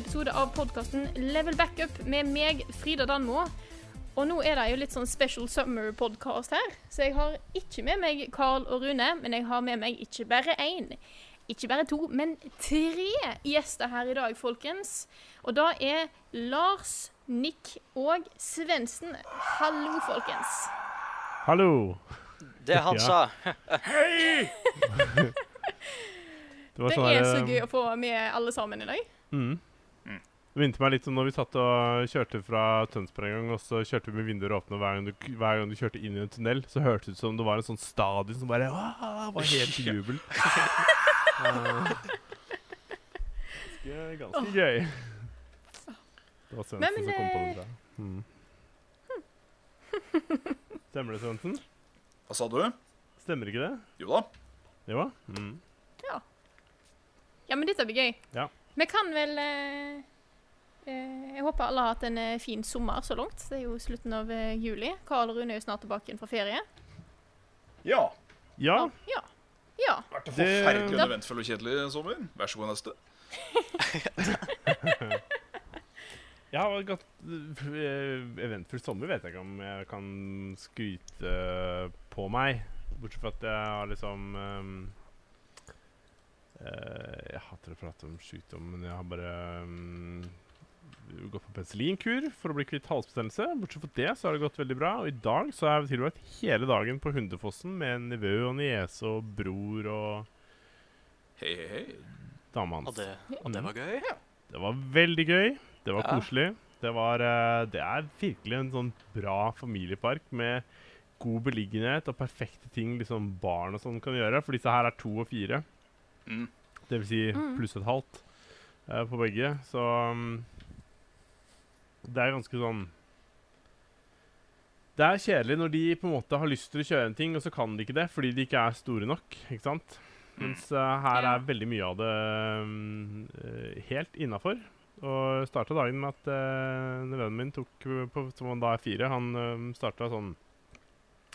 episode av podkasten Level Backup med meg, Frida Danmo. Og nå er det jo litt sånn special summer-podkast her, så jeg har ikke med meg Carl og Rune, men jeg har med meg ikke bare én, ikke bare to, men tre gjester her i dag, folkens. Og da er Lars, Nick og Svendsen. Hallo, folkens. Hallo. Det han Ja. sa. Det Det sånn er så gøy å få med alle sammen i dag. Mm. Det minte meg litt om når vi satt og kjørte fra Tønsberg en gang, og så kjørte vi med vinduer åpne, og hver gang, du, hver gang du kjørte inn i en tunnel, så hørtes det ut som det var en sånn stadion som bare var helt i jubel. ganske, ganske, oh. gøy. Det var Svendsen som kom på det- det. Mm. Stemmer det, Svendsen? Hva sa du? Stemmer ikke det? Jo da. Jo? Mm. Ja, Ja, men dette blir gøy. Ja. Vi kan vel eh, Jeg håper alle har hatt en eh, fin sommer så langt. Det er jo slutten av eh, juli. Karl og Rune er jo snart tilbake igjen fra ferie. Ja. Ja. Ja. ja. Vært en Det- forferdelig Da- eventfull og kjedelig sommer. Vær så god, neste. Jeg har øh, Eventfull sommer vet jeg ikke om jeg kan skryte på meg. Bortsett fra at jeg har liksom um, uh, Jeg hater å prate om sykdom, men jeg har bare øhm, gått på penicillinkur for å bli kvitt halsbetennelse. Bortsett fra det så har det gått veldig bra. Og i dag så har jeg tilbrakt hele dagen på Hundefossen med nevø og niese og bror og Hei, hei, hei. dama Og hans. det, og det var gøy. Ja. Det var veldig gøy. Det var Ja. koselig. Det, var, eh, det er virkelig en sånn bra familiepark med god beliggenhet og perfekte ting liksom barn og sånn kan gjøre. For disse her er to og fire. Mm. Det vil si Mm. pluss et halvt uh, på begge. Så um, det er ganske sånn Det er kjedelig når de på en måte har lyst til å kjøre en ting, og så kan de ikke det fordi de ikke er store nok. ikke sant? Mens uh, her er veldig mye av det um, helt innafor. Og starta dagen med at uh, nevøen min tok, på, som han da er fire, han um, starta sånn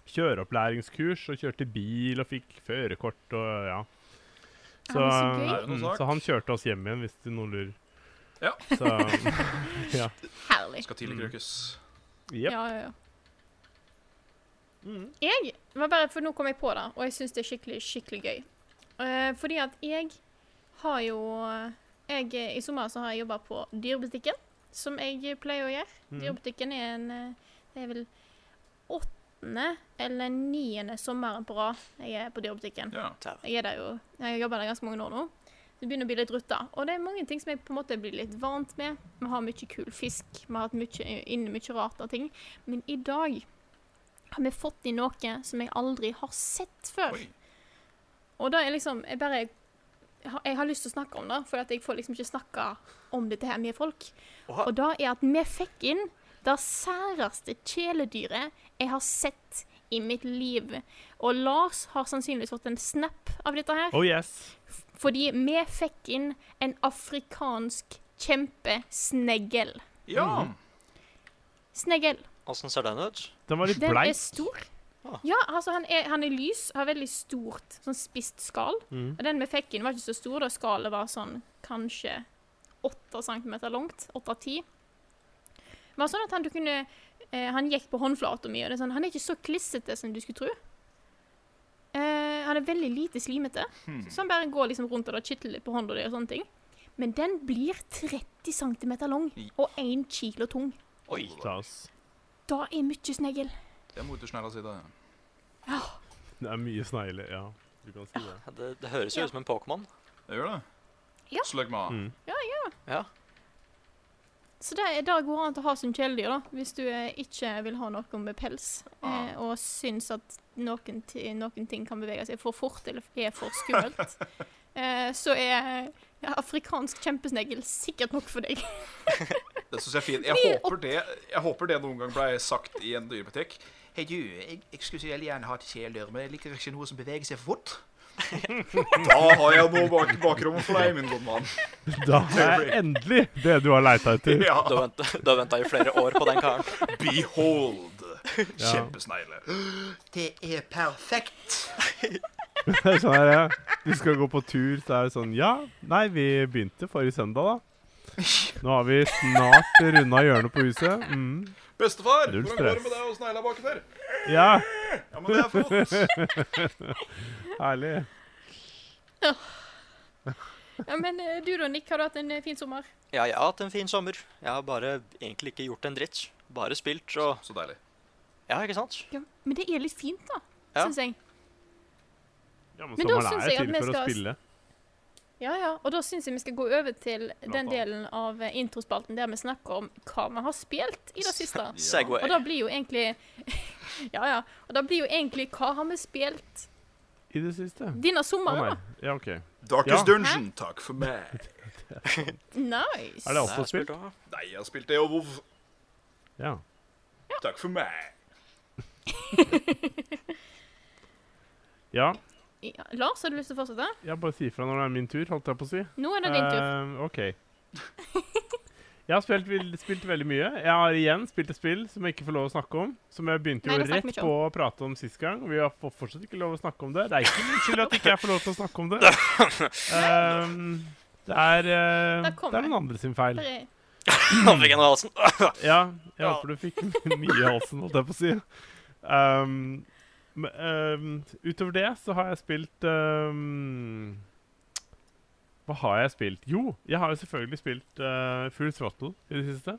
kjøreopplæringskurs og kjørte bil og fikk førerkort og ja. Så, så mm, så han kjørte oss hjem igjen, hvis det noen lurer. Ja. Så ja. Herlig. Skal tidlig Mm. Yep. Ja, ja, ja. Mm. Jeg var bare For nå kom jeg på det, og jeg syns det er skikkelig, skikkelig gøy. Uh, fordi at jeg har jo jeg, I sommer så har jeg jobba på Dyrebutikken, som jeg pleier å gjøre. Mm. Dyrebutikken er en eh, Det er vel åttende eller niende sommeren på rad jeg er på Dyrebutikken. Ja. Jeg er der jo Jeg har jobba der ganske mange år nå. Det begynner å bli litt rutta. Og det er mange ting som jeg på en måte blir litt vant med. Vi har mye kul fisk. Vi har hatt mye, inne mye rart av ting. Men i dag har vi fått inn noe som jeg aldri har sett før. Oi. Og da er liksom Jeg bare jeg har, jeg har lyst til å snakke om det, for jeg får liksom ikke snakka om dette her med folk. Oha. Og da er at vi fikk inn det særeste kjæledyret jeg har sett i mitt liv. Og Lars har sannsynligvis fått en snap av dette her. Oh yes. Fordi vi fikk inn en afrikansk kjempesnegl. Ja. Mm. Snegl. Åssen ser den ut? Den var litt Den er stor. Ah. Ja, altså han er, han er lys, har veldig stort, sånn spisst skall. Mm. Og den vi fikk inn var ikke så stor, da skallet var sånn kanskje 8 cm langt. 8-10. Det var sånn at han, du kunne, eh, han gikk på håndflata mi, og det er sånn, han er ikke så klissete som du skulle tro. Han er veldig lite slimete, Hmm. så han bare går liksom rundt og da kitler litt på hånda di og sånne ting. Men den blir 30 cm lang og 1 kilo tung. Oi. Da er mye snegl. Det er motorsnegla si, ja. Det er mye snegler, ja. Du kan si det. Det, det høres jo Ja. ut som en Pokémon. Det gjør det. Ja. Slugma. Mm. Ja. ja. Så det, det går an å ha som kjæledyr, da, hvis du eh, ikke vil ha noe med pels, Ah. eh, og syns at noen, noen ting kan bevege seg for fort eller er for skummelt. eh, så er ja, afrikansk kjempesnegl sikkert nok for deg. Det syns jeg er fint. Jeg håper, det, jeg håper det noen gang ble sagt i en dyrebutikk. Hei, du, jeg, jeg skulle så veldig gjerne hatt kjæledyr, men jeg liker ikke noe som beveger seg for fort. da har jeg noe bak bakrommet for deg, min gode mann. Da er endelig det du har leita etter. Ja. Da venta- du har venta i flere år på den karen. Behold. Ja. Kjempesnegle. Det er perfekt. Det er sånn her, ja. Du skal gå på tur, så er det sånn Ja, nei, vi begynte forrige søndag, da. Nå har vi snart runda hjørnet på huset. Mm. Bestefar, hvordan går det med deg og snegla baki der? Ja, Ja, men det er flott. herlig. Ja, men eh, du da, Nick, har du hatt en eh, fin sommer? Ja, jeg har hatt en fin sommer. Jeg har bare egentlig ikke gjort en dritt. Bare spilt og Så deilig. Ja, ikke sant? Ja, men det er litt fint, da, Ja. syns jeg. Ja, men Men da sommeren syns er jeg at vi for å skal- spille. Ja, ja. Og da syns jeg vi skal gå over til den delen av introspalten der vi snakker om hva vi har spilt i det siste. Segway. Og da blir jo egentlig Ja, ja. Og da blir jo egentlig hva har vi spilt I det siste. denne sommeren, da? Ja, OK. Darkest Ja. Dungeon, takk for meg. Nice. Er det alt du har spilt? Nei, jeg har spilt det og WoW. Ja. Takk for meg. Ja. Ja, Lars, har du lyst til å fortsette? Jeg bare si ifra når det er min tur, holdt jeg på å si. Nå er det din tur. Eh, OK. Jeg har spilt, spilt veldig mye. Jeg har igjen spilt et spill som jeg ikke får lov å snakke om. Som jeg begynte jo rett på å prate om sist gang. Vi har fortsatt ikke lov å snakke om det. Det er ikke min skyld at ikke jeg får lov til å snakke om det. Um, det er, uh, det er noen andre sin feil. Han fikk en i halsen. Ja, jeg Ja. håper du fikk mye i halsen, holdt jeg på å si. Um, um, utover det så har jeg spilt um, Hva har jeg spilt? Jo, jeg har jo selvfølgelig spilt uh, Full Throttle i det siste.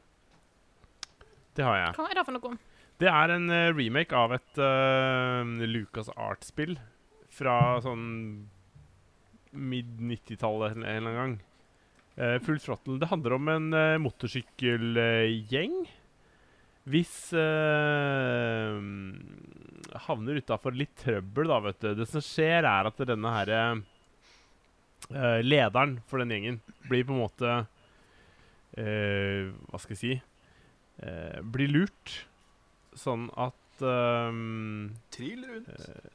Det har jeg. Hva er det for noe? Det er en uh, remake av et uh, Lucas Art-spill fra sånn mid-90-tallet en eller annen gang. Uh, Full Throttle. Det handler om en uh, motorsykkelgjeng. Hvis uh, havner utafor litt trøbbel, da, vet du. Det som skjer, er at denne herre eh, Lederen for den gjengen blir på en måte eh, Hva skal jeg si eh, Blir lurt. Sånn at ehm, Trill rundt.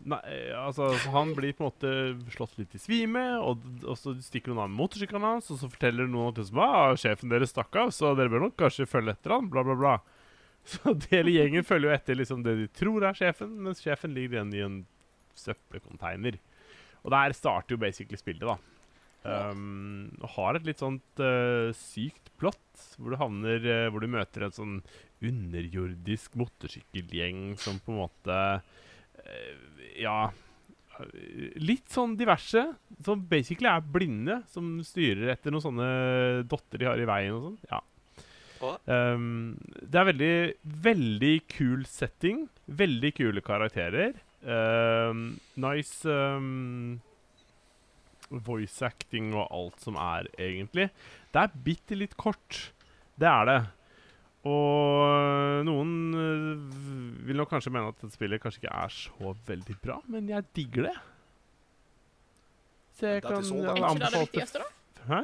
Nei, altså så Han blir på en måte slått litt i svime, og, og så stikker noen av motorsykkelen hans, og så forteller noen at ah, sjefen deres stakk av, så dere bør nok kanskje følge etter han, bla, bla, bla. Så hele gjengen følger jo etter liksom det de tror er sjefen, mens sjefen ligger igjen i en søppelcontainer. Og der starter jo basically spillet, da. Um, og har et litt sånt uh, sykt plott, hvor du havner uh, Hvor du møter en sånn underjordisk motorsykkelgjeng som på en måte uh, Ja Litt sånn diverse, som basically er blinde, som styrer etter noen sånne dotter de har i veien og sånn. Ja. Um, det er veldig, veldig kul setting. Veldig kule karakterer. Um, nice um, voice acting og alt som er, egentlig. Det er bitte litt kort. Det er det. Og noen øh, vil nok kanskje mene at dette spillet kanskje ikke er så veldig bra, men jeg digger det. Så jeg kan anbefale Er ikke det det viktigste, da? Hæ?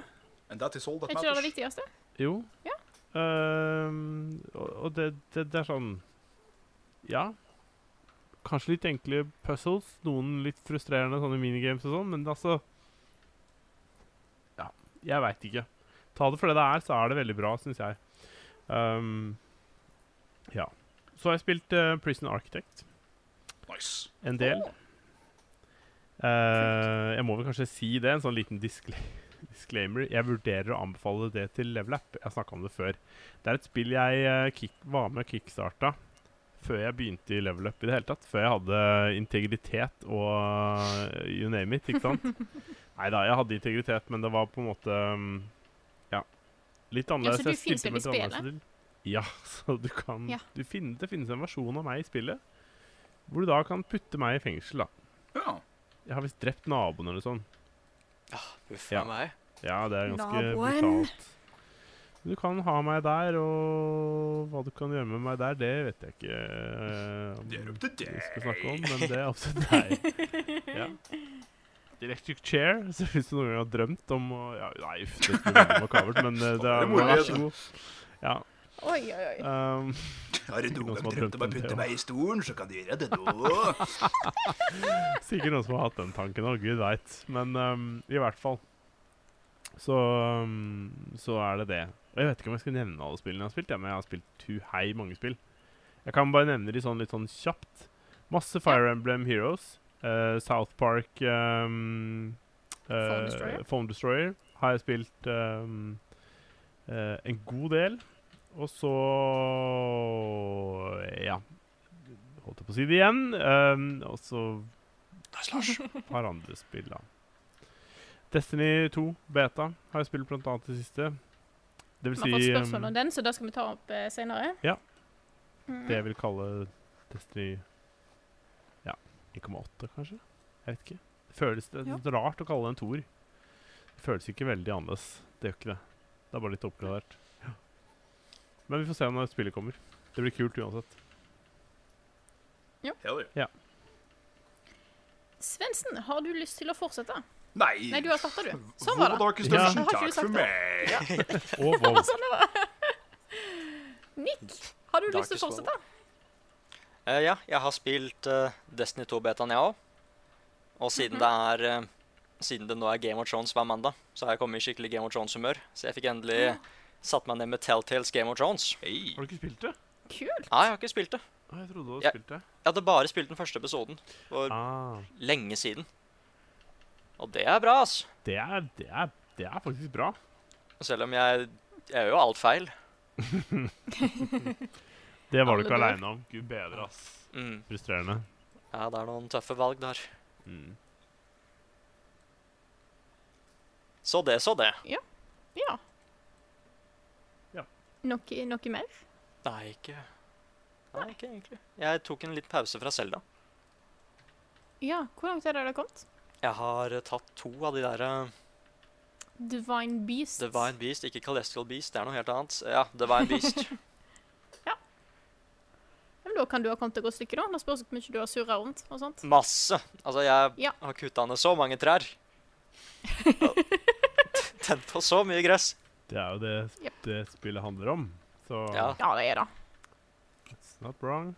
And that is all that Er ikke det det viktigste? Jo. Ja. Ehm, og det, det, det er sånn Ja. Kanskje litt enkle puzzles. Noen litt frustrerende sånne minigames og sånn, men altså Ja, jeg veit ikke. Ta det for det det er, så er det veldig bra, syns jeg. Um, ja. Så har jeg spilt uh, Prison Architect Nice. en del. Uh, jeg må vel kanskje si det, en sånn liten diskla disclaimer. Jeg vurderer å anbefale det til Level Up. Jeg snakka om det før. Det er et spill jeg eh, kick, var med kickstarta før jeg begynte i Level Up i det hele tatt. Før jeg hadde integritet og eh, you name it, ikke sant? Nei da, jeg hadde integritet, men det var på en måte mm, Ja. Litt annerledes. du Jeg finnes stilte i spillet? til. Ja, så du kan Ja. du finner, Det finnes en versjon av meg i spillet hvor du da kan putte meg i fengsel, da. Ja. Jeg har visst drept naboen eller sånn. Uff Ja. a meg. Ja, det er ganske Naboen. brutalt. Du kan ha meg der, og hva du kan gjøre med meg der, det vet jeg ikke eh, Det er opp til deg. skal snakke om, men det er opp til deg. Ja. Electric chair. Så hvis du noen gang har drømt om å ja, Nei, uff, det skulle veldig makabert, men eh, det Det er er vær så god. Ja. Oi, oi, oi. Um, Har du Noen gang drømt om å putte meg i stolen, så kan du gjøre det nå. Sikkert noen som har hatt den tanken òg, gud veit. Men um, i hvert fall så, um, så er det det. Og jeg vet ikke om jeg skal nevne alle spillene jeg har spilt, ja, men jeg har spilt tuhei mange spill. Jeg kan bare nevne de sånn litt sånn kjapt. Masse Fire Emblem Heroes. Uh, South Park um, uh, Phone Destroyer. Phone Destroyer har jeg spilt um, uh, en god del. Og så Ja. Holdt jeg på å si det igjen. Um, og så Nice, Lars. par andre spill, da. Destiny 2 Beta har jeg spilt blant annet det siste. Det vil Vi har fått si spørsmål ehm, om den, så det skal vi ta opp eh, senere. Ja. Mm. det jeg vil kalle Destiny Ja, 1,8, kanskje? Jeg vet ikke. Det føles det er rart å kalle det en toer. Det føles ikke veldig annerledes. Det gjør ikke det. Det er bare litt oppgradert. Ja. Men vi får se når spillet kommer. Det blir kult uansett. Ja. ja. Svendsen, har du lyst til å fortsette? Nei. Nei, du har starta, du. Sånn var det. Darkest Ja. Dungeon, takk for meg. Og oh, wow. sånn det var. Nick, har du lyst til å fortsette? Uh, ja, jeg har spilt uh, Destiny 2-betaen, jeg òg. Og siden Mhm. det er uh, Siden det nå er Game of Thrones hver mandag, så har jeg kommet i skikkelig Game of Thrones-humør. Så jeg fikk endelig satt meg ned med Telltales Game of Thrones. Hey. Har du ikke spilt det? Kult. Nei, jeg har ikke spilt det. Ah, jeg trodde du hadde Ja. spilt det. Jeg hadde bare spilt den første episoden for Ah, lenge siden. Og det er bra, ass. det, er, det, er, det er faktisk bra. Selv om jeg Jeg gjør jo alt feil. Det var du ikke aleine om. Gud bedre, ass. Mm. Frustrerende. Ja, det er noen tøffe valg der. Mm. Så det, så det. Ja. Ja. Noe, noe mer? Nei, ikke Nei, ikke egentlig. Jeg tok en liten pause fra Selda. Ja, hvor langt er har kommet? Jeg har eh, tatt to av de der eh, Divine Beast. Divine Beast, ikke Celestial Beast. Det er noe helt annet. Ja, Divine Beast. Ja, men da kan du ha kommet et godt stykke, da. Det spørs hvor mye du har surra rundt og sånt. Masse. Altså, jeg Ja. har kutta ned så mange trær. Og Tent på så mye gress. Det er jo det, Yep. det spillet handler om. Så Ja. Ja, det er det. it's not wrong.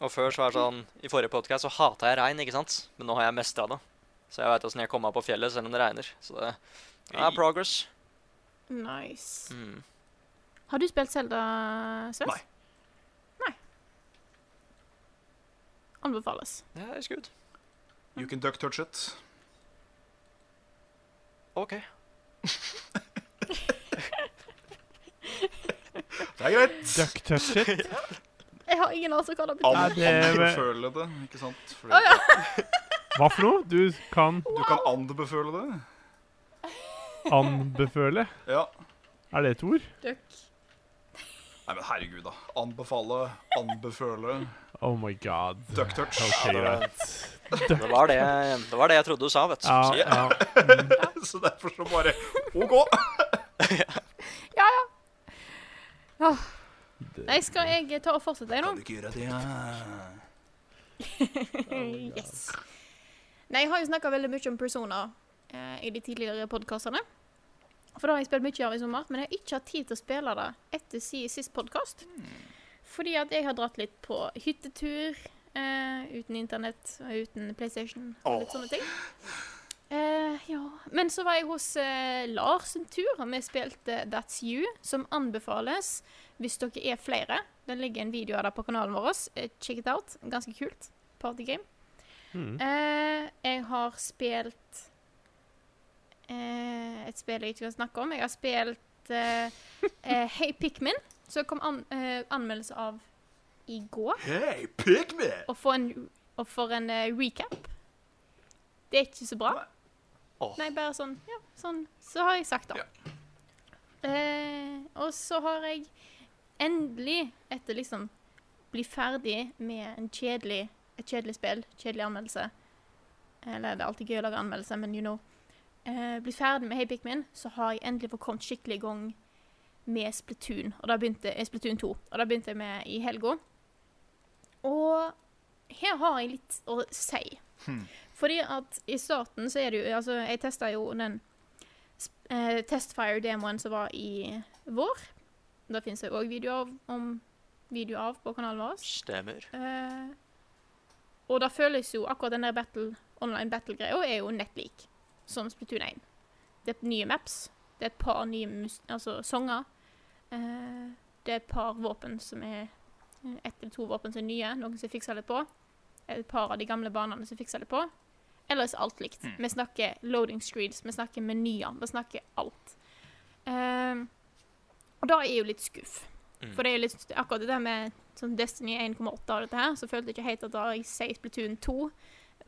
Og før så var det sånn I forrige podcast så hata jeg regn, ikke sant? Men nå har jeg mestra det. Så jeg veit åssen jeg kommer meg på fjellet selv om det regner. Så det er progress. Nice. Mm. Har du spilt Zelda, Sves? Nei. Nei. Anbefales. Ja, it's good. You can duck touch it. OK. Det er greit. Duck touch it. Jeg har ingen anelse hva det betyr. An det anbeføle det, ikke sant? Fordi oh, ja. Hva for noe? Du kan Du kan anbeføle det. Anbeføle? Ja. Er det et ord? Duck. Nei, men herregud, da. Anbefale, anbeføle, Oh my god. duck touch. Okay, right. det- Det var det, det var det jeg trodde du sa, vet du. Ja, ja. Mm. Så derfor så bare OK. Det- Nei, skal jeg ta og fortsette, jeg, Kan du ikke gjøre det? Ja? yes. Nei, jeg har jo snakka veldig mye om Persona eh, i de tidligere podkastene. For det har jeg spilt mye av i sommer, men jeg har ikke hatt tid til å spille det etter si sist podkast. Fordi at jeg har dratt litt på hyttetur eh, uten internett og uten PlayStation og litt oh. sånne ting. Eh, ja. Men så var jeg hos uh, Lars en tur, og vi spilte That's You, som anbefales hvis dere er flere. Det ligger en video av det på kanalen vår. Uh, check it out. Ganske kult. Partygame. Mm. Eh, jeg har spilt eh, et spill jeg ikke kan snakke om. Jeg har spilt eh, eh, Hey Pikmin, som kom an, eh, anmeldelse av i går. Hey, Pikmin! Og for en, og for en eh, recap. Det er ikke så bra. Åh. Nei, bare sånn Ja, sånn. Så har jeg sagt det. Eh, og så har jeg endelig, etter liksom bli ferdig med en kjedelig, et kjedelig spill, kjedelig anmeldelse Eller det er alltid gøy å lage anmeldelse, men you know. Eh, bli ferdig med Hey Pikmin, så har jeg endelig fått kommet skikkelig i gang med Splatoon. Og da begynte eh, Splatoon 2. Og da begynte jeg med i helga. Og her har jeg litt å si. Hmm. Fordi at i starten så er det jo Altså, jeg testa jo den eh, Testfire-demoen som var i vår. Da fins det òg video av, om video av på kanalen vår. Stemmer. Eh, og da føles jo akkurat den der battle, online battle-greia er jo nett lik som Splatoon 1. Det er nye maps. Det er et par nye mus altså, sanger. Eh, det er et par våpen som er Ett eller to våpen som er nye, noen som fiksa litt på. et par av de gamle banene som fikser litt på. Ellers er alt likt. Vi snakker loading screens, vi snakker menyer, vi snakker alt. Ehm, og da er jeg jo litt skuff. Mm. For det er jo litt akkurat det der med sånn Destiny 1,8 og dette her, så følte jeg ikke helt at da jeg sier Splatoon 2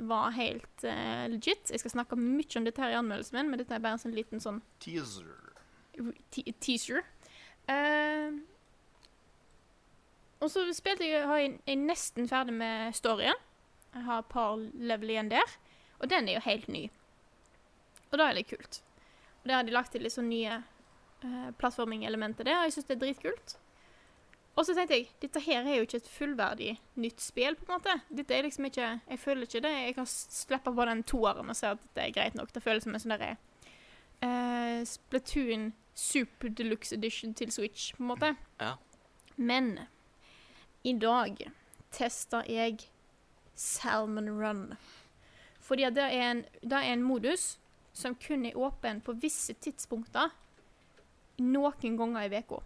var helt uh, legit. Jeg skal snakke mye om dette her i anmeldelsen min, men dette er bare en sånn liten sånn Teaser. te teaser. Uh, og så spilte jeg, har jeg, jeg nesten ferdig med storyen. Jeg har et par level igjen der. Og den er jo helt ny. Og da er det kult. Og der har de lagt til litt sånn nye uh, plattforming-elementer der, og jeg syns det er dritkult. Og så tenkte jeg, dette her er jo ikke et fullverdig nytt spill, på en måte. Dette er liksom ikke Jeg føler ikke det. Jeg kan slippe på den toeren og se at dette er greit nok. Det føles som en sånn derre uh, Splatoon Super Deluxe Edition til Switch, på en måte. Ja. Men i dag tester jeg Salmon Run. Fordi det er en, det er en modus som kun er åpen på visse tidspunkter noen ganger i uka.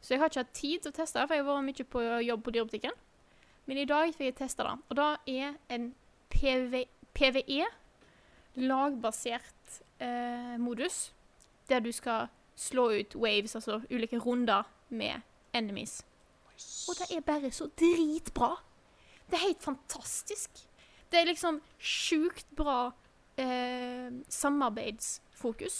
Så jeg har ikke hatt tid til å teste det, for jeg har vært mye på jobb på dyrebutikken. Men i dag fikk jeg teste det. Og det er en PV, PVE, lagbasert eh, modus, der du skal slå ut waves, altså ulike runder med enemies. Og det er bare så dritbra. Det er helt fantastisk. Det er liksom sjukt bra eh, samarbeidsfokus.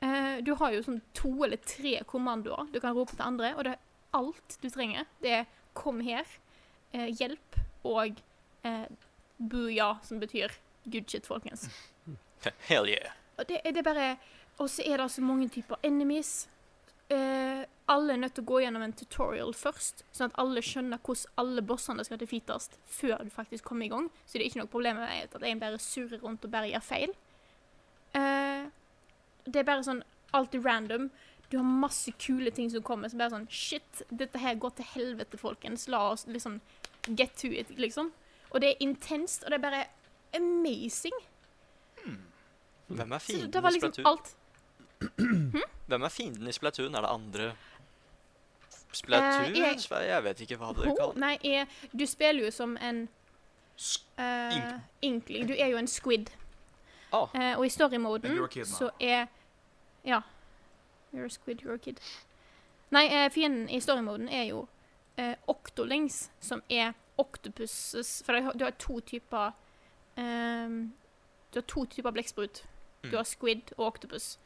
Eh, du har jo sånn to eller tre kommandoer du kan rope til andre, og det er alt du trenger. Det er 'kom her', eh, 'hjelp' og eh, 'buja', som betyr 'good shit', folkens. Hell yeah. Og det, det er bare Og så er det så mange typer enemies. Eh, alle er nødt til å gå gjennom en tutorial først, sånn at alle skjønner hvordan alle bossene skal defeates før du faktisk kommer i gang. Så det er ikke noe problem med at en bare surrer rundt og bare gjør feil. Eh, det er bare sånn alltid random. Du har masse kule ting som kommer. Så bare sånn Shit, dette her går til helvete, folkens. La oss liksom get to it, liksom. Og det er intenst, og det er bare amazing. Hvem er Så fienden det var liksom alt. Hvem er fienden i Splatoon? Er det andre Splatoon? Eh, jeg- jeg... vet ikke hva det Ho, kalles. nei, jeg, du spiller jo som en eh, inkling. Du er jo en squid. Å. Uh, og i storymoden så er Ja. You're a squid, you're a kid. Nei, uh, fienden i storymoden er jo uh, Octolings, som er octopuses For du har- du har to typer um, Du har to typer blekksprut. Du Mm. har squid og octopus.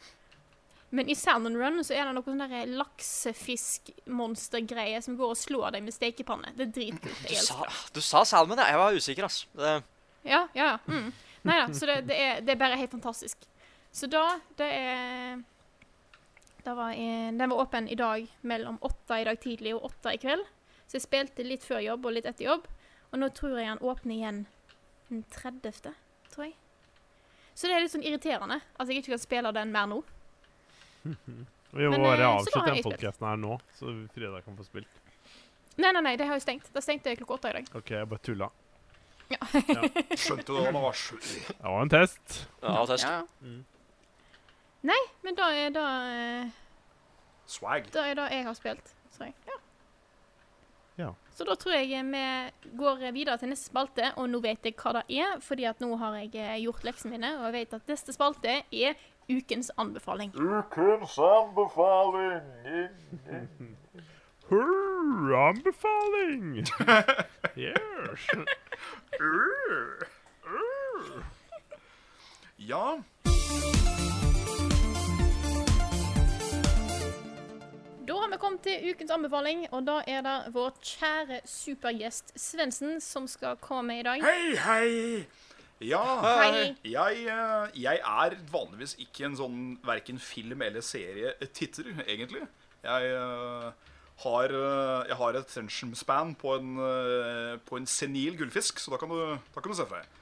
Men i Salmon Run så er det noe sånn der laksefiskmonstergreie som går og slår deg med stekepanne. Det er dritkult. Du sa, du sa Salmon, ja. Jeg var usikker, ass. Det, Ja, ja, ja. Mm. Nei da, så det, det, er, det er bare helt fantastisk. Så da, det er det var en, Den var åpen i dag mellom åtte i dag tidlig og åtte i kveld. Så jeg spilte litt før jobb og litt etter jobb. Og nå tror jeg han åpner igjen den 30., tror jeg. Så det er litt sånn irriterende at jeg ikke kan spille den mer nå. Vi må bare eh, avslutte den podkasten her nå, så Frida kan få spilt. Nei, nei, nei, det har jo stengt. Det stengte klokka åtte i dag. OK, jeg bare tulla. Skjønte du det? Det var. Det var en test. ja, test. Ja. Mm. Nei, men da er det eh, Swag. Da er det jeg har spilt, tror jeg. Ja. Ja. Så da tror jeg vi går videre til neste spalte, og nå vet jeg hva det er, fordi at nå har jeg eh, gjort leksene mine, og jeg vet at neste spalte er ukens anbefaling. Ukens anbefaling. Hurr, anbefaling! yes. Ja, Da har vi kommet til ukens anbefaling, og da er det vår kjære supergjest Svendsen som skal komme med i dag. hei, hei. Ja, jeg, eh, jeg er vanligvis ikke en sånn verken film- eller serietitter, egentlig. Jeg eh, har, eh, jeg har et attention span på en, på en senil gullfisk, så da kan du, da kan du se for deg.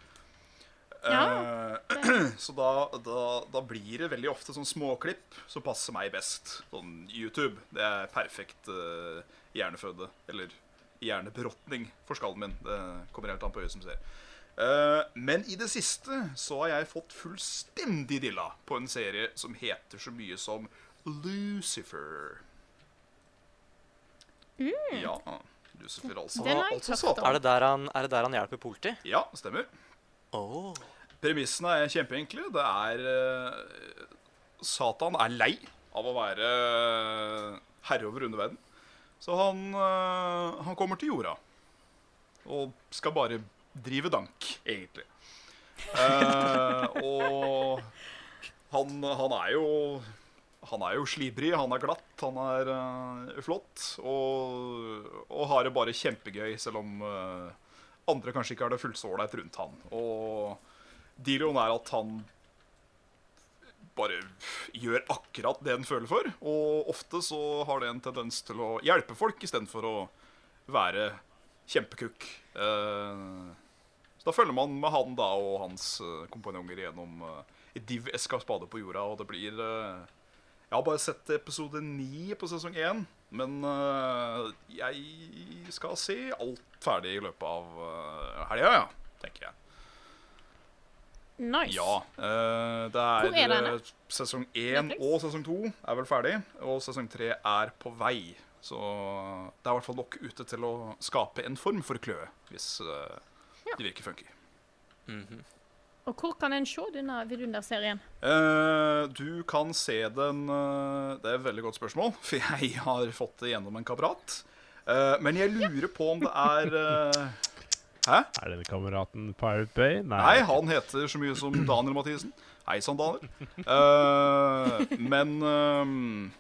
Ja, Uh, så da, da, da blir det veldig ofte sånn småklipp som passer meg best. Sånn YouTube. Det er perfekt uh, hjerneføde. Eller hjernebrotning for skallen min. Det kommer helt an på øyet som ser. Eh, men i det siste så har jeg fått fullstendig dilla på en serie som heter så mye som Lucifer. Ja. Lucifer, altså. Den har jeg altså hørt om. Er det der han, er det der han hjelper politi? Ja, stemmer. Oh. Premissene er kjempeenkle. Det er uh, Satan er lei av å være eh, herre over underverdenen. Så han, uh, han kommer til jorda og skal bare drive dank, egentlig. Eh, og han, han er jo han er jo slibrig, han er glatt, han er uh, flott. Og, og har det bare kjempegøy, selv om uh, andre kanskje ikke har det fullt så ålreit rundt han. Og dealoen er at han bare gjør akkurat det han føler for. Og ofte så har det en tendens til å hjelpe folk istedenfor å være kjempekukk. Eh, så da følger man med han da og hans eh, kompanjonger gjennom uh, div eskaspade på jorda, og det blir eh, Jeg har bare sett episode ni på sesong én, men eh, jeg skal se alt ferdig i løpet av uh, helga, ja, tenker jeg. Nice. Ja. eh, det er, er eh, Sesong én og sesong to er vel ferdig, og sesong tre er på vei. Så det er i hvert fall nok ute til å skape en form for kløe, hvis eh, Ja. det virker funky. Mhm. Og hvor kan en se denne vidunderserien? Eh, du kan se den eh, Det er et veldig godt spørsmål, for jeg har fått det gjennom en kamerat. Eh, men jeg lurer på om det er eh, Hæ? Er denne kameraten Pirate Bay? Nei, han heter så mye som Daniel Mathisen. Hei sann, Daniel. Uh, men um,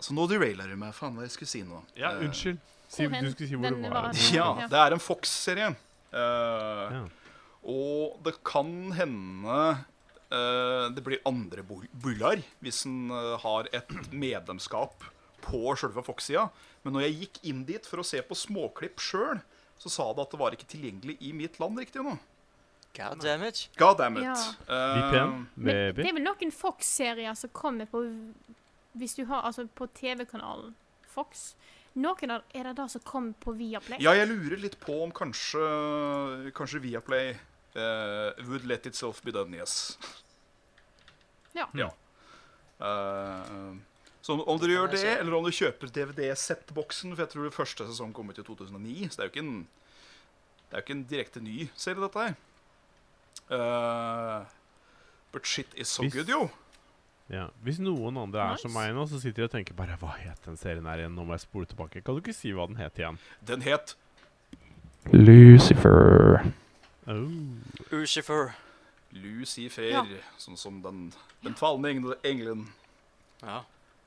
Så nå derailer du meg. Faen, hva jeg skulle si nå. Ja, Eh, unnskyld. Si, du skulle si hvor du var. Ja. det er en Fox-serie. Eh, Ja. Og det kan hende eh, det blir andre bull bullar hvis en eh, har et medlemskap på sjølve Fox-sida. Men når jeg gikk inn dit for å se på småklipp sjøl, så sa det at det var ikke tilgjengelig i mitt land riktig nå. God damn it. God damn it. Ja. Uh, Men det er vel noen Fox-serier som kommer på Hvis du har Altså på TV-kanalen Fox. Noen av, er det da som kommer på Viaplay? Ja, jeg lurer litt på om kanskje Kanskje Viaplay uh, would let itself be done, yes. Ja. Ja. Uh, så om, om dere gjør det, eller om du kjøper DVD-settboksen For jeg tror det første sesong kom ut i 2009, så det er jo ikke en Det er jo ikke en direkte ny serie, dette her. Uh, but shit is so good, jo. Ja. Hvis noen andre er som meg nå, så sitter de og tenker bare Hva het den serien her igjen? Nå må jeg spole tilbake. Kan du ikke si hva den het igjen? Den het Lucifer. Oh. Lucifer. Lucifer, Ja. sånn som den, den falne engelen. Ja.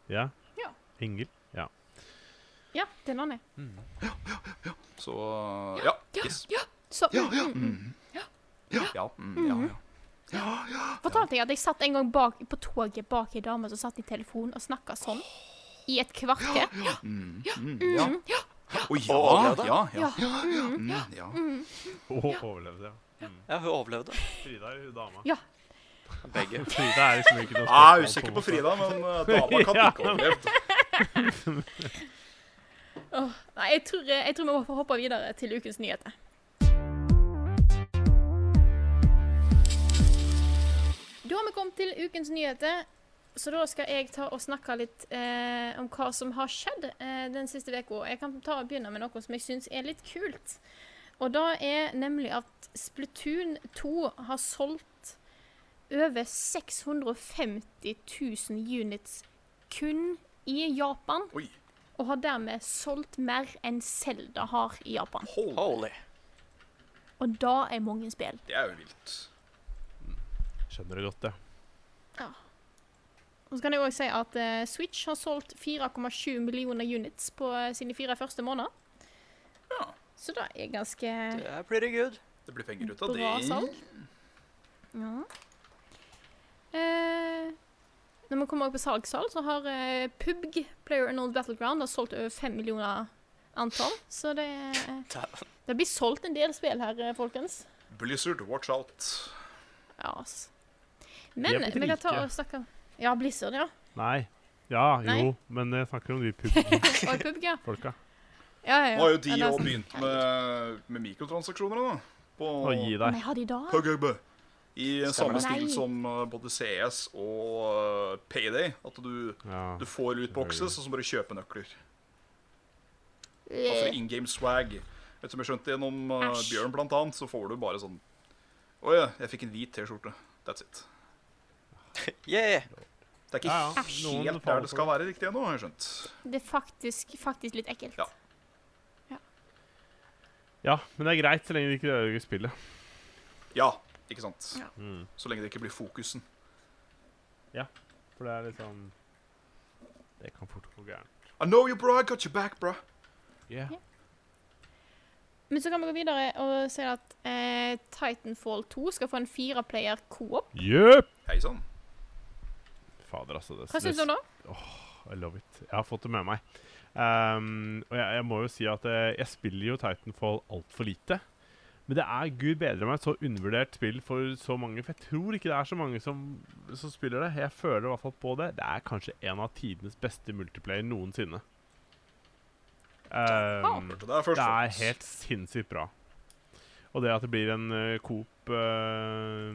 Ja. Ja. Engel. Ja. Ja, den var den. Så ja. Ja, Yes. ja. Så Ja, ja. mm, Ja. Ja. Ja, mm, ja, ja. Fortalte jeg at jeg satt en gang bak, på toget bak ei dame som satt i telefon og snakka sånn i et kvarter. Mm, mm, ja. Ja, Og ja, ja. Ja. Mm. Mm, ja. Og overlevde, ja. ja, hun overlevde. Frida er hun dama. Ja. Begge. Frida er liksom ikke noe Jeg er usikker på. Frida, men uh, dama kan Ja. ikke overleve. oh, nei, jeg tror, jeg tror vi må få hoppe videre til ukens nyheter. Da har vi kommet til ukens nyheter, så da skal jeg ta og snakke litt eh, om hva som har skjedd eh, den siste uka. Jeg kan ta og begynne med noe som jeg syns er litt kult. Og da er nemlig at Splatoon 2 har solgt over 650 000 units kun i Japan. Oi. Og har dermed solgt mer enn Zelda har i Japan. Holy. Og da er mange spill. Det er jo vilt. Skjønner det godt, ja. Og så kan jeg også si at uh, Switch har solgt 4,7 millioner units på uh, sine fire første måneder. Ja. Så det er ganske Det er pretty good. Det blir penger ut av bra det. salg. Ja. Uh, når vi kommer opp på salgssal, så har uh, PUBG, Player Unknown Battleground, har solgt over 5 millioner antall. Så det, det blir solgt en del spill her, folkens. Blizzard, watch out. Ja, ass. Men på vi kan ta og snakke om Ja, Blizzard, ja. Nei. Ja, Nei. jo, men jeg snakker om de PubG-folka. Ja. Ja, ja. Nå har jo de òg begynt med, med mikrotransaksjoner, da. På Å gi deg. Nei, har de da? PGB. I samme stil som uh, både CS og uh, Payday. At du, Ja. du får lootboxes, og så må du kjøpe nøkler. Altså in game swag. Vet du, som jeg skjønte gjennom uh, Bjørn, blant annet, så får du bare sånn Å ja, jeg fikk en hvit T-skjorte. That's it. Yeah! Det er ikke Ja, ja. Noen helt faller der det skal være riktig ennå, har jeg skjønt. Det er faktisk, faktisk litt ekkelt. Ja. Ja, ja. men det er greit så lenge det ikke ødelegger spillet. Ja, ikke sant? Ja. Mm. Så lenge det ikke blir fokusen. Ja, For det er litt sånn Det kan fort gå gærent. I know you, bro. I got you back, bro. Yeah. Men så kan vi gå videre og se at eh, Titanfall 2 skal få en fireplayer co-op. Yep. Hei sann. Fader, altså. Det, Hva syns du nå? Oh, I love it. Jeg har fått det med meg. Um, og jeg, jeg må jo si at jeg, jeg spiller jo Titanfall altfor lite. Men det er gud bedre meg et så undervurdert spill for så mange. For jeg tror ikke det er så mange som, som spiller det. Jeg føler i hvert fall på det. Det er kanskje en av tidenes beste multiplayer noensinne. Um, det er helt sinnssykt bra. Og det at det blir en uh, Coop uh,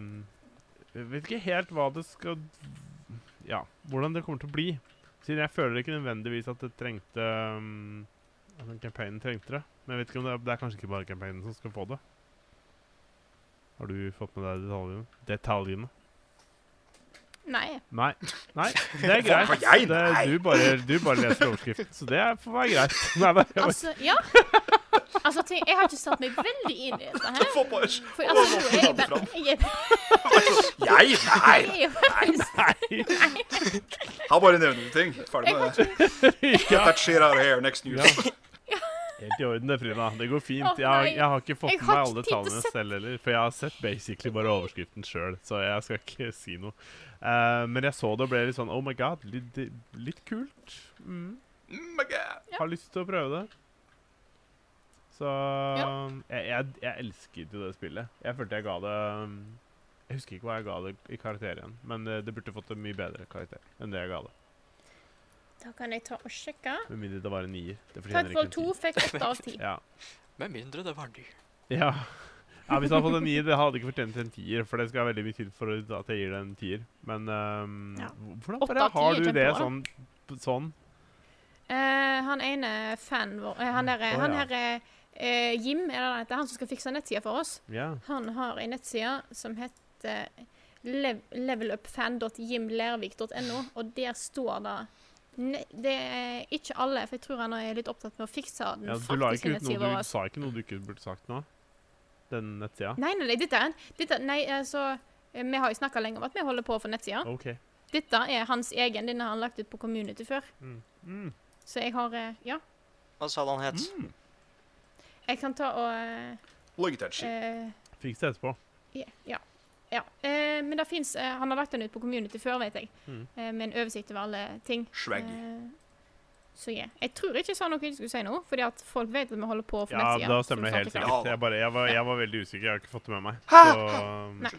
Jeg vet ikke helt hva det skal Ja, hvordan det kommer til å bli. Siden jeg føler ikke nødvendigvis at det trengte um, At den campaignen trengte det. Men jeg vet ikke om det er, det er kanskje ikke bare campaignen som skal få det. Har du fått med deg detaljene? detaljene? Nei. Nei. Nei, det er greit. Det, du, bare, du bare leser overskriften, så det får være greit. Nei, nei, bare- Altså, ja. Altså, ting, jeg har ikke satt meg veldig inn i dette her. For altså, nå er jeg bare Jeg Jeg? Nei! faktisk Nei. Har bare nevnt ting. Ferdig med det. Get that shit out of here. Next news. Ja. Helt i orden det, Frida. Det går fint. Jeg, jeg har ikke fått med meg alle tallene selv heller, for jeg har sett basically bare overskriften sjøl, så jeg skal ikke si noe. Eh, men jeg så det og ble litt sånn Oh my god, litt, litt kult. Mm. Oh my God. Ja. Har lyst til å prøve det. Så jeg, jeg, jeg elsket jo det spillet. Jeg følte jeg ga det Jeg husker ikke hva jeg ga det i karakter igjen, men det, det burde fått en mye bedre karakter enn det jeg ga det. Da kan jeg ta og sjekke. Med mindre det var en nier. Takk for Titanfall 2 fikk 8 av 10. Ja. Med mindre det var en dyr. Ja. Ja, hvis jeg hadde fått en nier, det hadde ikke fortjent en tier. For det skal veldig mye til for at jeg gir det en tier. Men um, Ja. hvordan bare har du det sånn, sånn? Uh, han ene fanen vår uh, Han der, oh, han ja. her uh, Jim, er det han? Han som skal fikse nettsida for oss. yeah. Han har ei nettside som heter lev levelupfan.jimlervik.no, og der står det ne Det er ikke alle, for jeg tror han er litt opptatt med å fikse den ja du ikke ut noe du sa ikke noe du ikke burde sagt nå? Den nettsida? Nei, nei, nei, dette er dette, Nei, altså eh, Vi har jo snakka lenge om at vi holder på for nettsida. Okay. Dette er hans egen. Denne har han lagt ut på Community før. Mm. Mm. Så jeg har eh, Ja. Hva sa han het? Mm. Jeg kan ta og eh, that eh, Fiks det etterpå. Yeah, ja. ja. Eh, men det fins Han har lagt den ut på community før, vet jeg. Mm. Eh, med en oversikt over alle ting. Swaggy. Så yeah. Jeg tror ikke jeg sa noe jeg skulle si nå, fordi at folk vet at vi holder på få Ja, nettsida. da stemmer det helt sikkert. Jeg, bare, jeg, var, jeg var veldig usikker. Jeg har ikke fått det med meg. Hæ? Så um, Nei.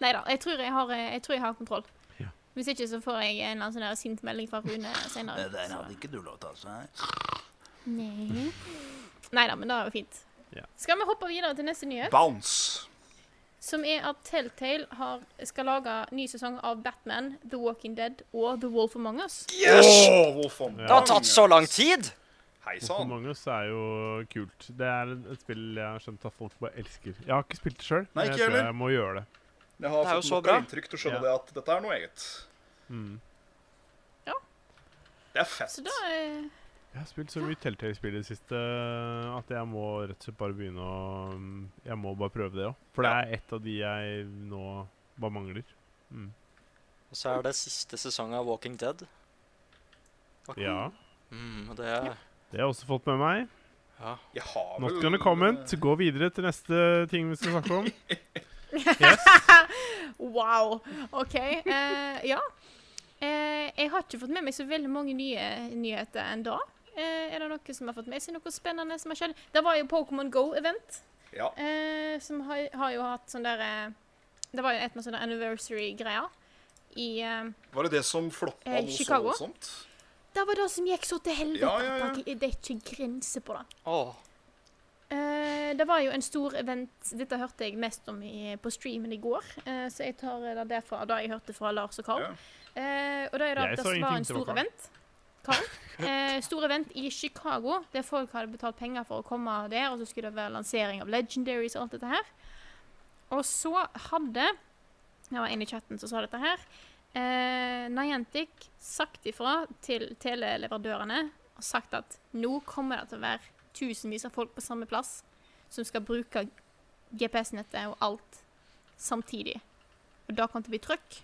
Nei da, jeg tror jeg har, eh, jeg tror jeg har kontroll. Ja. Hvis ikke så får jeg en eller annen sånn sint melding fra Rune senere. Den så- hadde ikke du lov til å si. Nei. Nei da, men det er jo fint. Ja. Skal vi hoppe videre til neste nyhet? Bounce. Som er at Telltale har, skal lage ny sesong av Batman, The Walking Dead og The Wolf Among Us. Yes! Oh, Wolf Among Det har tatt så lang tid! Hei sann. Wolf mange så er jo kult. Det er et spill jeg har skjønt at folk bare elsker. Jeg har ikke spilt det sjøl, men jeg tror jeg må gjøre det. Jeg har er fått så nok av inntrykk til å skjønne Ja. det at dette er noe eget. Mm. Det er fett. Så da eh, Jeg har spilt så mye Telltale-spill i det siste at jeg må rett og slett bare begynne å Jeg må bare prøve det òg. For det er et av de jeg nå bare mangler. Mm. Og så er det siste sesong av Walking Dead. Var Ja. Mm, det er Det har jeg også fått med meg. Ja. Jeg har Not gonna comment. eh, Gå videre til neste ting vi skal snakke om. Yes. Wow. OK. Uh, ja. Eh, jeg har ikke fått med meg så veldig mange nye nyheter ennå. Eh, er det noe som har fått med seg noe spennende som har skjedd? Det var jo Pokémon Go-event, Ja. eh, som har, har jo hatt sånn der eh, Det var jo et med sånne anniversary-greier i eh, Var det det som floppa Eh, noe Chicago? så voldsomt? Det var det som gikk så til helvete. Ja, ja, ja. Det, er ikke grenser på det. Oh. Eh, det var jo en stor event Dette hørte jeg mest om i, på streamen i går. eh, så jeg tar det derfra da jeg hørte fra Lars og Carl. Ja. Eh, og da er det at det var en stor event. Tall. Eh, stor event i Chicago, der folk hadde betalt penger for å komme der. Og så skulle det være lansering av Legendaries og alt dette her. Og så hadde Det var en i chatten som sa dette her. Eh, Niantic sagt ifra til teleleverandørene og sagt at nå kommer det til å være tusenvis av folk på samme plass som skal bruke GPS-nettet og alt samtidig. Og da kom det til å bli trøkk.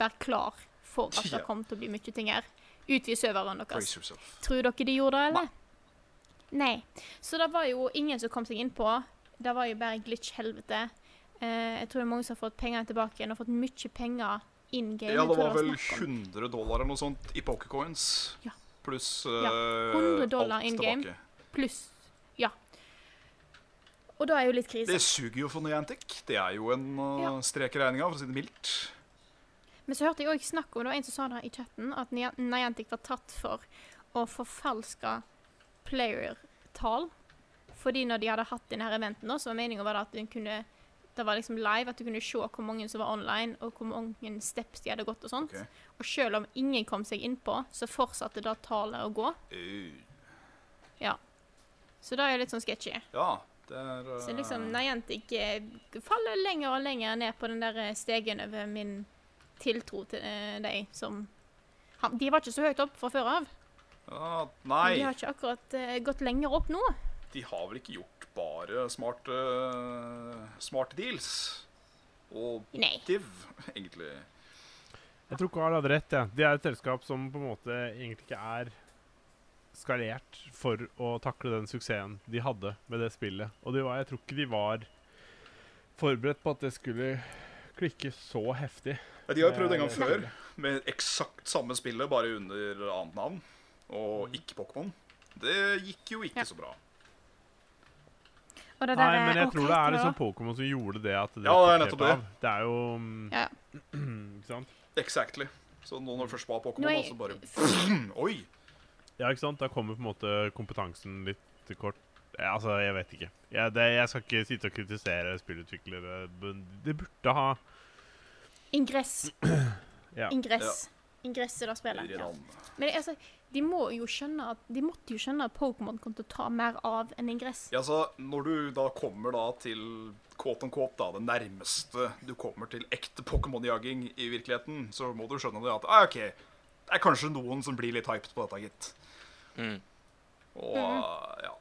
Vær klar for at det kommer til å bli mye ting her. Utvid serveren deres. Tror dere de gjorde det, eller? Nei. Så det var jo ingen som kom seg innpå. Det var jo bare glitch-helvete. Eh, jeg tror det er mange som har fått pengene tilbake igjen og fått mye penger in game. Ja, det var vel 100 dollar eller noe sånt i pokercoins. Ja. Pluss Ja, eh, 100 dollar alt in game. tilbake. Pluss Ja. Og da er jo litt krise. Det suger jo for Niantic. Det er jo en uh, Ja. strek i regninga, for å si det mildt. Men så hørte jeg også snakk om, det var en som sa det i chatten, at Niantic var tatt for å forfalske player-tall. Fordi når de hadde hatt denne eventen, så var meningen at kunne det var liksom live, at du kunne se hvor mange som var online, og hvor mange steps de hadde gått og sånt. Okay. Og selv om ingen kom seg innpå, så fortsatte da tallet å gå. Uh, Så det er litt sånn sketchy. ja, det er uh, Så liksom Niantic eh, faller lenger og lenger ned på den der eh, stegen over min tiltro til uh, deg som han, De var ikke så høyt opp fra før av. ja, Men Nei, de har ikke akkurat uh, gått lenger opp nå. de har vel ikke gjort bare smarte, smarte deals. Og div, egentlig. Jeg tror Carl hadde rett. Ja. De er et selskap som på en måte egentlig ikke er skalert for å takle den suksessen de hadde med det spillet. Og de var, jeg tror ikke de var forberedt på at det skulle klikke så heftig. Ja, de har jo prøvd en gang Eh, før med eksakt samme spillet, bare under annet navn. Og ikke Pokémon. Det gikk jo ikke Ja. så bra. Og det Nei, men jeg tror det er liksom? Pokémon som gjorde det at det Ja, det er nettopp det. Det er jo mm, Ja. Ikke sant? Exactly. Så nå når det først var Pokémon, så bare Oi! Ja, ikke sant? Da kommer på en måte kompetansen litt kort. Ja, altså, jeg vet ikke. Jeg, det, jeg skal ikke sitte og kritisere spillutviklere. men Det burde ha Ingress. Ja. Ingress. Ingress i det spillet. Ja. Men det, altså, de må jo skjønne at De måtte jo skjønne at Pokémon kom til å ta mer av enn ingress. Ja, så Når du da kommer da til quote on quote, da, det nærmeste du kommer til ekte Pokémon-jaging i virkeligheten, så må du skjønne det at ah, OK, det er kanskje noen som blir litt hyped på dette, gitt. Mm. Og Mhm. ja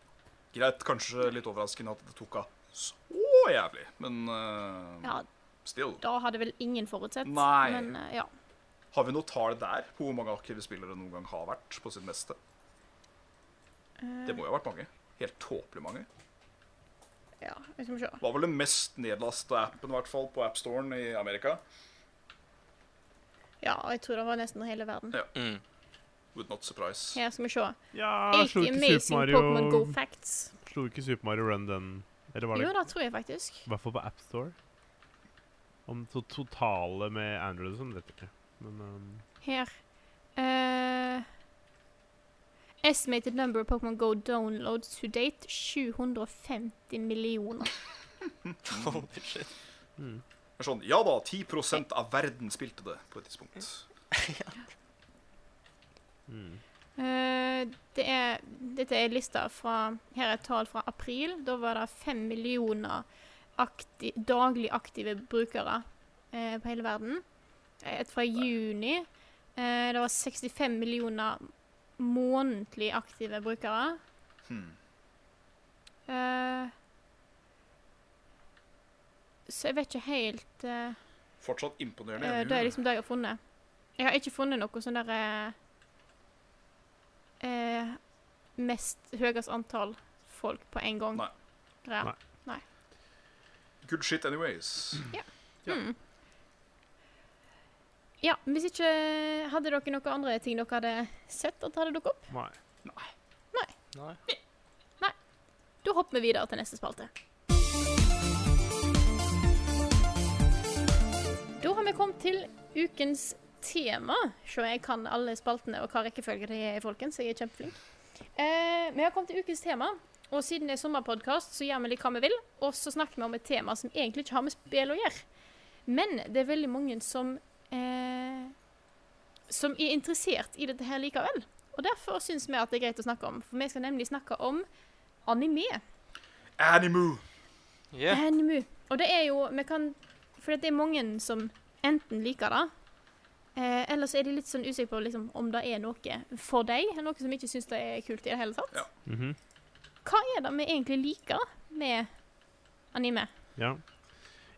Greit, kanskje litt overraskende at det tok av så jævlig, men uh, Ja, still. Da hadde vel ingen forutsett. Nei. Men uh, ja. Har vi noe tall der på hvor mange aktive spillere noen gang har vært på sitt meste? Uh, Det må jo ha vært mange. Helt tåpelig mange. ja, vi skal se. Det var vel den mest nedlasta appen i hvert fall på AppStoren i Amerika. Ja, og jeg tror det var nesten hele verden. Ja. Mm. Would not surprise. Her skal vi se. Ja, 80 slo ikke Super Go Mario. Slo ikke Super Mario Run den Eller var det Jo, det tror jeg faktisk. i hvert fall på AppStore? Om to totale med Android og sånn, vet jeg ikke. Men um, Her. Uh, estimated number of Pokémon Go downloads to date 750 millioner. Holy shit. mm. Sånn, ja da, 10% av verden spilte det på et tidspunkt. Mm. Eh, det er, dette er lista fra Her er et tall fra april. Da var det fem millioner akti daglig aktive brukere eh, på hele verden. Eh, Et fra juni. Eh, det var 65 millioner månedlig aktive brukere. Hmm. Så jeg vet ikke helt Fortsatt imponerende. Det er liksom det jeg har funnet. Jeg har ikke funnet noe sånn der eh, Mest høyest antall folk på en gang. Nei. Greier. Nei. Good shit anyways. Ja. Mm. Ja, hvis ikke Hadde dere noen andre ting dere hadde sett at hadde dukket opp? Nei. Nei. Nei. Da hopper vi videre til neste spalte. Da har vi kommet til ukens tema. Se, jeg kan alle spaltene og hva rekkefølge det er, folkens. Jeg er kjempeflink. Eh, vi har kommet til ukens tema, og siden det er sommerpodkast, så gjør vi litt hva vi vil. Og så snakker vi om et tema som egentlig ikke har med spill å gjøre. Men det er veldig mange som eh, som er interessert i dette her likevel. Og derfor syns vi at det er greit å snakke om. For vi skal nemlig snakke om anime. Animu. Yeah. Animu. Og det er jo vi kan, For det er mange som enten liker det, eh, eller så er de litt sånn usikre på liksom, om det er noe for deg. Noe som ikke syns det er kult i det hele tatt. Ja. Mhm. Hva er det vi egentlig liker med anime? Ja.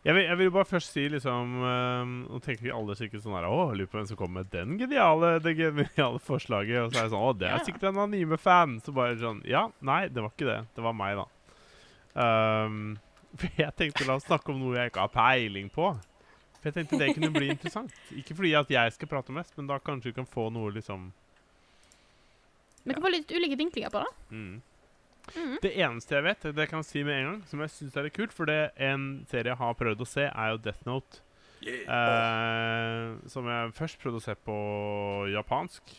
Jeg vil, jeg vil bare først si liksom ehm, Nå tenker vi alle sikkert sånn her Å, lurer på hvem som kom med den geniale, det geniale forslaget. Og så er det sånn Å, det er sikkert en anime-fan. Så bare sånn Ja, nei, det var ikke det. Det var meg, da. Um, for jeg tenkte la oss snakke om noe jeg ikke har peiling på. For jeg tenkte det kunne bli interessant. Ikke fordi at jeg skal prate mest, men da kanskje vi kan få noe liksom Vi kan få litt ulike vinklinger på det. mm. Mhm. Det eneste jeg vet, det kan jeg si med en gang, som jeg syns er litt kult, for det en serie jeg har prøvd å se, er jo Death Note. Yeah. Eh, som jeg først prøvde å se på japansk.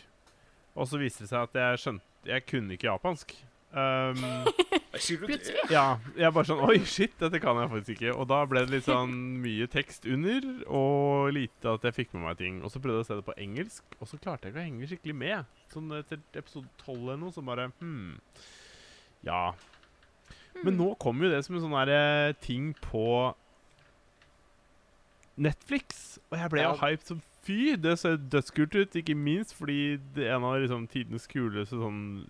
Og så viste det seg at jeg skjønte Jeg kunne ikke japansk. Um, Plutselig. ja, jeg bare sånn Oi, shit, dette kan jeg faktisk ikke. Og da ble det litt sånn mye tekst under, og lite at jeg fikk med meg ting. Og så prøvde jeg å se det på engelsk, og så klarte jeg ikke å henge skikkelig med. Sånn etter episode 12 eller noe, så bare Hm. Ja. Men nå kommer jo det som en sånn der eh, ting på Netflix. Og jeg ble jo Ja. hyped som fy. Det ser dødskult ut, ikke minst fordi det er en av liksom, tidenes kuleste sånn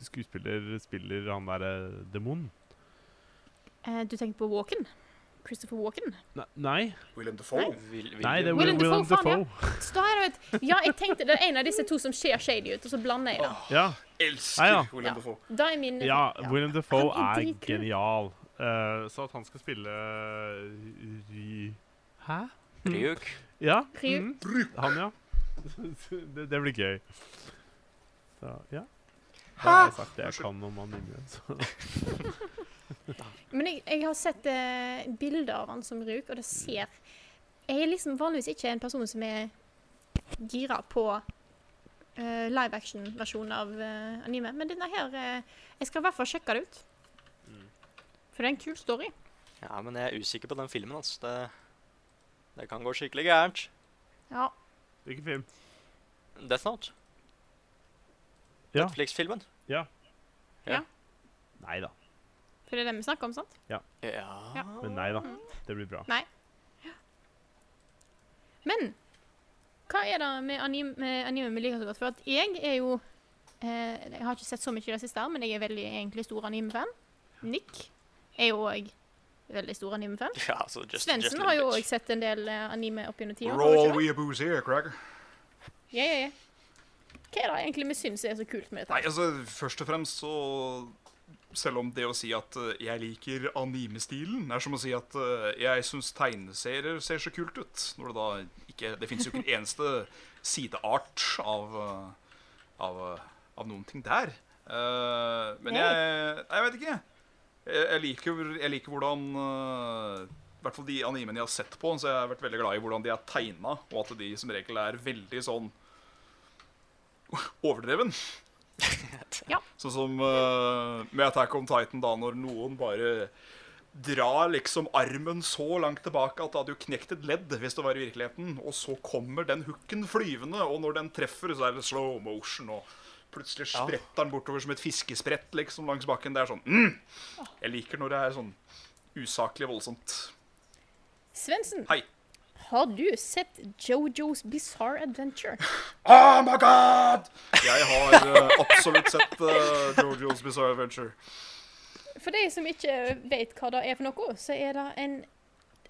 skuespiller spiller han derre demonen. Eh, du tenker på Walken? Christopher Walken? Ne- Nei, William Defoe. Vil, vil nei, det er William, William Defoe. Defoe. Faen, ja. Så da er det ja, jeg tenkte det er en av disse to som ser shady ut, og så blander jeg det. Ja, Elsker Ja, ja. William Ja. Defoe. Da er min ja, William Dafoe Han er er genial. Uh, så at han skal spille Ry... Hæ? Ryuk. Ja. Mhm. Han, ja. det, det blir gøy. Så, ja. Da har jeg sagt det jeg kan om anime. Men jeg, jeg har sett uh, bilder av han som Ruk, og det ser Jeg er liksom vanligvis ikke en person som er gira på uh, live action-versjonen av uh, anime, men denne her Jeg skal i hvert fall sjekke det ut. For det er en kul story. Ja, men jeg er usikker på den filmen, altså. Det, det kan gå skikkelig gærent. Ja. Hvilken film? Death Note. Ja. Netflix-filmen. Ja. Nei da. For det er det vi snakker om, sant? Ja. Ja. Men nei da. Det blir bra. Nei. Men hva er det med anime, med anime vi liker så godt? For at jeg er jo eh, Jeg har ikke sett så mye i det siste, men jeg er veldig egentlig stor anime-fan. Nick er jo òg veldig stor anime-fan. Ja, altså, just, Svendsen har jo òg sett en del eh, anime opp gjennom tida. Det? weeaboos here. Ja, ja, ja. Hva er det egentlig vi syns er så kult med dette? Nei, altså, først og fremst så Selv om det å si at eh, jeg liker anime-stilen, er som å si at eh, jeg syns tegneserier ser så kult ut. Når det da ikke Det fins jo ikke en eneste sideart av, eh, av, av noen ting der. Uh, men jeg jeg vet ikke. Jeg, jeg, liker, jeg liker hvordan I hvert fall de animene jeg har sett på, så jeg har vært veldig glad i hvordan de er tegna, og at de som regel er veldig sånn overdreven. Ja. Sånn som uh, med Attack on Titan, da, når noen bare drar liksom armen så langt tilbake at det hadde jo knekt et ledd hvis det var i virkeligheten. Og så kommer den hooken flyvende, og når den treffer, så er det slow motion. Og plutselig spretter den bortover som et fiskesprett liksom langs bakken. Det er sånn mm! Jeg liker når det er sånn usaklig voldsomt. Svendsen, Hei. Har du sett Jojo's Bizarre Adventure? Oh my god! Jeg har eh, absolutt sett uh, Jojo's Bizarre Adventure. For de som ikke vet hva det er for noe, så er det en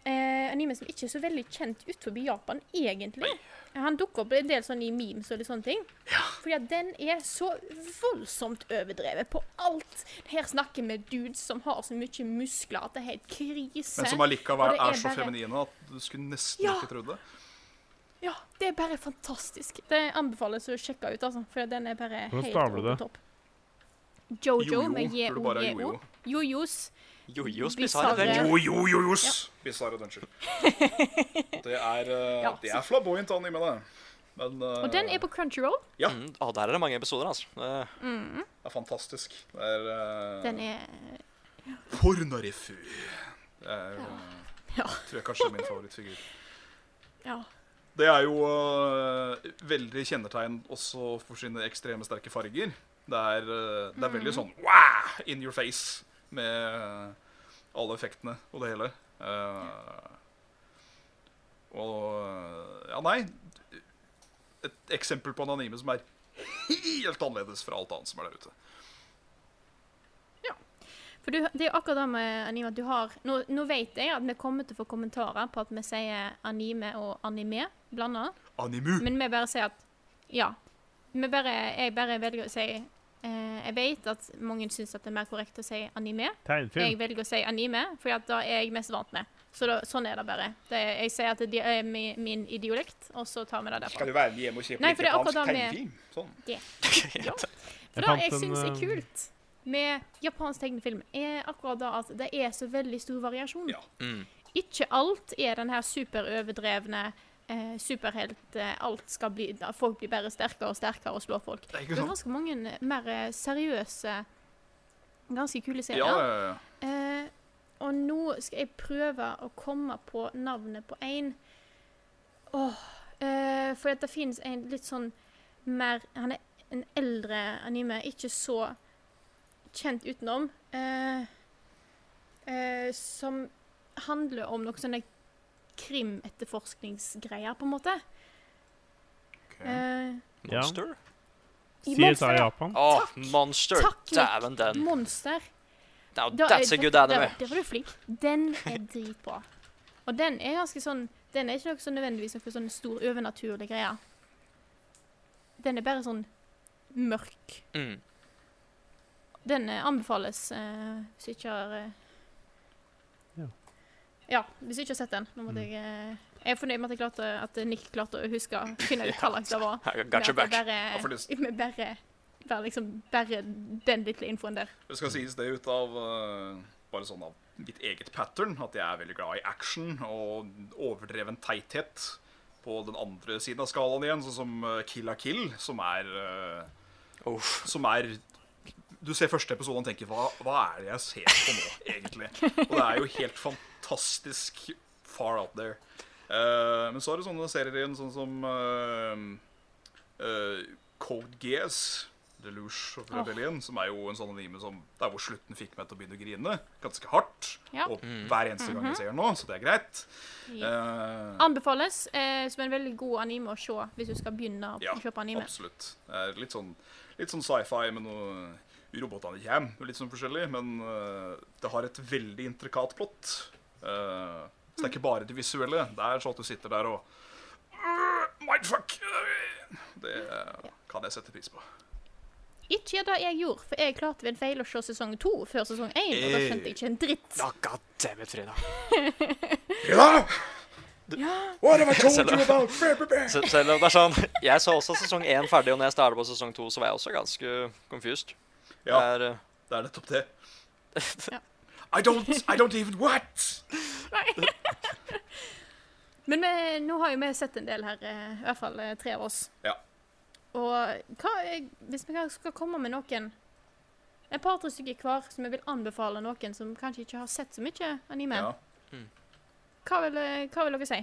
eh, anime som ikke er så veldig kjent utenfor Japan, egentlig. Han dukker opp en del sånn i memes og litt sånne ting. Ja. Fordi at den er så voldsomt overdrevet på alt. Her snakker vi dudes som har så mye muskler at det er helt krise. Men som allikevel er er så bare- feminine at du skulle nesten Ja. ikke trodd det. Ja, det er bare fantastisk. Det anbefales å sjekke ut, altså. For den er bare Hvordan helt over topp. Jojo Jojo, med tror du er J-O-J-O. jojo. Jojos. Jojos Bizarre- Adventure. Jo, jo, jo, ja. Bizarre Adventure. Det er, eh, Ja, det er flamboyant anime, det. Men uh, Og den er på Crunchyroll. Ja. Mm, å, der er det mange episoder, altså. Det, det er fantastisk. Det er uh, Den er Pornorifu. Det er, jo Ja. tror jeg kanskje er min favorittfigur. Ja. Det er jo uh, veldig kjennetegn også for sine ekstreme sterke farger. Det er, det er veldig sånn wow, in your face med alle effektene og det hele. Eh, og Ja, nei. Et eksempel på en anime som er helt annerledes fra alt annet som er der ute. For du, det er akkurat det med anime at du har nå, nå vet jeg at vi kommer til å få kommentarer på at vi sier anime og anime blanda, Animu. men vi bare sier at ja. Bare, jeg bare velger å si Jeg vet at mange syns det er mer korrekt å si anime. Jeg velger å si anime, for da er jeg mest vant med. Så da, sånn er det bare. Det, er- jeg sier at det er min, min idiolekt, og så tar vi det derfra. Skal du være med hjem og se på litt for japansk tegnefilm? Sånn. For det fant jeg en, syns er eh, kult med japansk tegnefilm, er akkurat da at det er så veldig stor variasjon. Ja. Mm. Ikke alt er den her superoverdrevne eh, superhelt. Eh, alt skal bli da Folk blir bare sterkere og sterkere og slår folk. Det er Det er ganske mange mer eh, seriøse, ganske kule serier. Ja, ja, ja. Eh, og nå skal jeg prøve å komme på navnet på én. Eh, For det finnes en litt sånn mer Han er en eldre anime, ikke så kjent utenom. Eh, eh, som handler om noe sånne krimetterforskningsgreier, på en måte. Ok. Eh, Ja. Monster? i CSI Monster, ja. Japan. Å, Takk. Monster! Takk. Dæven, den. Monster. Now, Da- that's a good anime. Det var du flink. Den er dritbra. Og den er ganske sånn Den er ikke noe sånn nødvendigvis noe sånn stor overnaturlig greie. Den er bare sånn mørk. Mm. Den eh, anbefales uh, hvis du ikke har Ja. Ja, hvis du ikke har sett den. Nå måtte Mm. jeg eh, Jeg er fornøyd med at, jeg klarte, at Nick klarte å huske å finne ut hva slags det var. I Med got your back. Bare, med bare, bare, liksom, bare den lille infoen der. Det skal sies det ut av uh, bare sånn av mitt eget pattern, at jeg er veldig glad i action og overdreven teithet. På den andre siden av skalaen igjen, sånn som eh, Kill a Kill, som er uh, oh. Som er Du ser første episode og tenker hva, hva er det jeg ser på nå, egentlig? Og det er jo helt fantastisk far out there. Uh, men så er det sånne serier igjen, sånn som uh, uh, Code Geass, Deluge of Rebellion, oh. som er jo en sånn anime som Der hvor slutten fikk meg til å begynne å grine. Ganske hardt. Ja. Og Mm. hver eneste gang jeg ser den nå, så det er greit. Eh, Anbefales eh, som en veldig god anime å se hvis du skal begynne å Ja, kjøpe anime. Absolutt. Det er litt sånn, litt sånn sci-fi med noe Robotene kommer, litt sånn forskjellig, men det har et veldig intrikat plott. Eh, så det er ikke bare det visuelle. Det er sånn at du sitter der og øh, Mindfuck! øh, Det kan jeg sette pris på. Ikke det jeg gjorde, for jeg klarte ved en feil å se sesong to før sesong én, og da skjønte jeg ikke en dritt. Ja, god Frida. Frida. Ja! Ja, What have I told Selv- you about Selv om det er sånn Jeg så også sesong én ferdig, og når jeg startet på sesong to, så var jeg også ganske confused. Ja, Det er, eh, det er nettopp det. Ja. I don't, I don't even what? Men vi, nå har jo vi sett en del her, eh, i hvert fall eh, tre av oss. Ja. Og hva, hvis vi skal komme med noen Et par-tre stykker hver som jeg vil anbefale noen som kanskje ikke har sett så mye anime, Ja. hva, vil, hva vil dere si?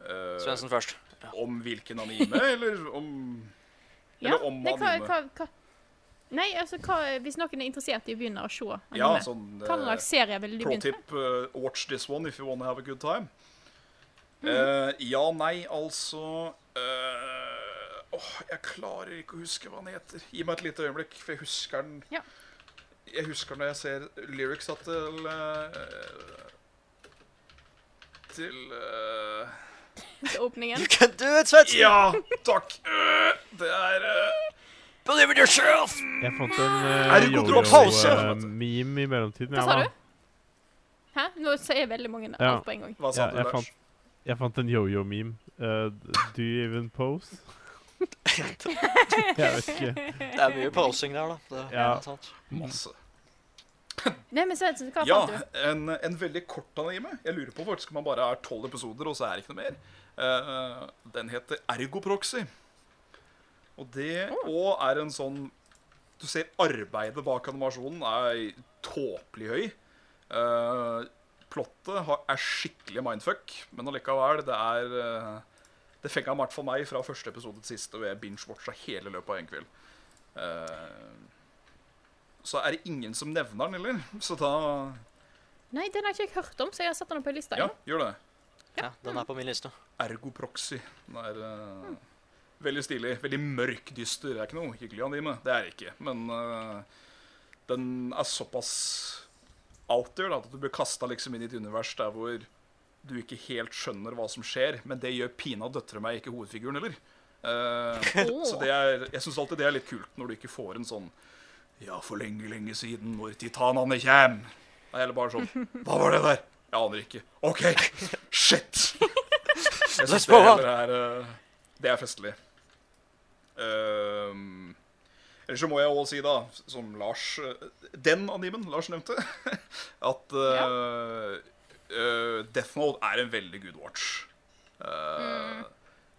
Uh, Svendsen først. om hvilken anime, eller om Ja, om nei, hva, anime. hva, hva, Nei, altså hva, hvis noen er interessert i å begynne å se anime, Ja, sånn hva eh, slags serie ville de Pro begynne med? tip, uh, watch this one if you wanna have a good time. Mhm. uh, ja, nei, altså uh, Åh, jeg klarer ikke å huske hva den heter. Gi meg et lite øyeblikk, for jeg husker den Ja. Jeg husker når jeg ser lyricsa til eh, Til eh, til åpningen? You can do it, Svendsen! Ja, takk! Eh, det er eh, Believe in yourself! Jeg fant en uh, kontroll? Pause! jojo-meme i mellomtiden. Hva sa du? Hæ? Nå sier veldig mange Ja. alt på en gang. Hva sa Ja, du, jeg Lars? fant, jeg fant en yo-yo-meme. Uh, do you even pose? jeg vet ikke. Det er mye posing der, da. Det, Ja. sant. Masse. Nei, men Svendsen, hva Ja, fant du? en, en veldig kort anime. Jeg lurer på faktisk om man bare er tolv episoder, og så er det ikke noe mer. Uh, den heter Ergoproxy. Og det òg er en sånn Du ser arbeidet bak animasjonen er tåpelig høy. Uh, plottet har, er skikkelig mindfuck, men allikevel, det er eh, det fenga i hvert fall meg fra første episode til siste, og jeg binge-watcha hele løpet av en kveld. Eh, så er det ingen som nevner den, eller? Så da Nei, den har ikke jeg hørt om, så jeg har satt den opp på lista. Ja, Ja. gjør det. Ja, den er på min liste. Ergo Proxy. Den er eh, veldig stilig. Veldig mørk, dyster. Det er ikke noe hyggelig anime. Det er det ikke. Men uh, den er såpass out there da, at du blir kasta liksom inn i et univers der hvor du ikke helt skjønner hva som skjer. Men det gjør pina døtre meg, ikke hovedfiguren heller. Eh, så det er, jeg syns alltid det er litt kult når du ikke får en sånn Ja, for lenge, lenge siden, når titanene kjem. Det er heller bare sånn Hva var det der? Jeg aner ikke. OK, shit! Jeg syns det heller er uh, Det er festlig. Um, Ellers så må jeg også si, da, som Lars eh, Den animen Lars nevnte, at uh, uh, Death Note er en veldig good watch. Uh,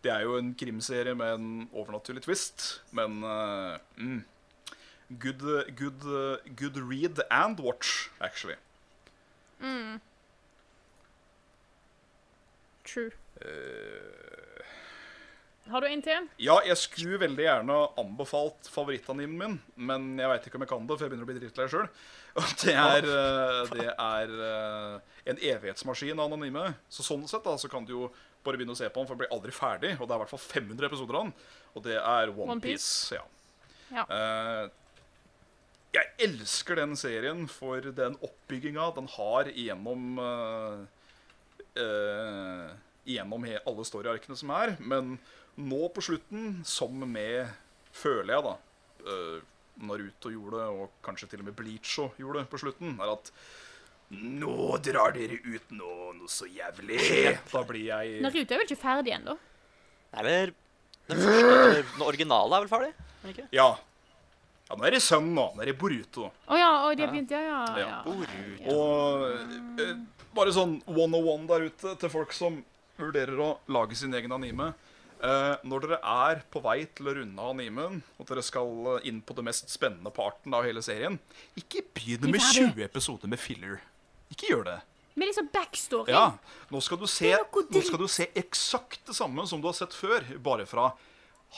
Det er jo en krimserie med en overnaturlig twist, men uh, mm, good, good, uh, good read and watch, actually. True. Uh, Har du en til? Ja, jeg skulle veldig gjerne anbefalt favorittanimen min, men jeg veit ikke om jeg kan det, for jeg begynner å bli drittlei sjøl. Og det er, eh, det er eh, en evighetsmaskin av anonyme. Så sånn sett da, så kan du jo bare begynne å se på den, for den blir aldri ferdig. Og det er i hvert fall 500 episoder av den, og det er One, One Piece. Piece. Ja. Ja. Eh, jeg elsker den serien for den oppbygginga den har gjennom uh, Gjennom alle storyarkene som er. Men nå på slutten, som med Føler jeg, da eh, Naruto gjorde, og kanskje til og med Bleacho gjorde gjorde på slutten, er at Nå drar dere ut nå, noe så jævlig. Da blir jeg Naruto er vel ikke ferdig ennå? Nei, eller Den første, den originale er vel ferdig? Er ikke? Ja. ja nå er det sønnen, nå. Nå er det Boruto. Å ja, oh, de har begynt, ja, ja. Ja. ja. Boruto. Og eh, bare sånn one-on-one der ute til folk som vurderer å lage sin egen anime. Eh, når dere er på vei til å runde av Nimen, og dere skal eh, inn på det mest spennende parten av hele serien, ikke begynn med 20 episoder med filler. Ikke gjør det. Med liksom backstory. Ja, nå skal du se, skal du se eksakt det samme som du har sett før, bare fra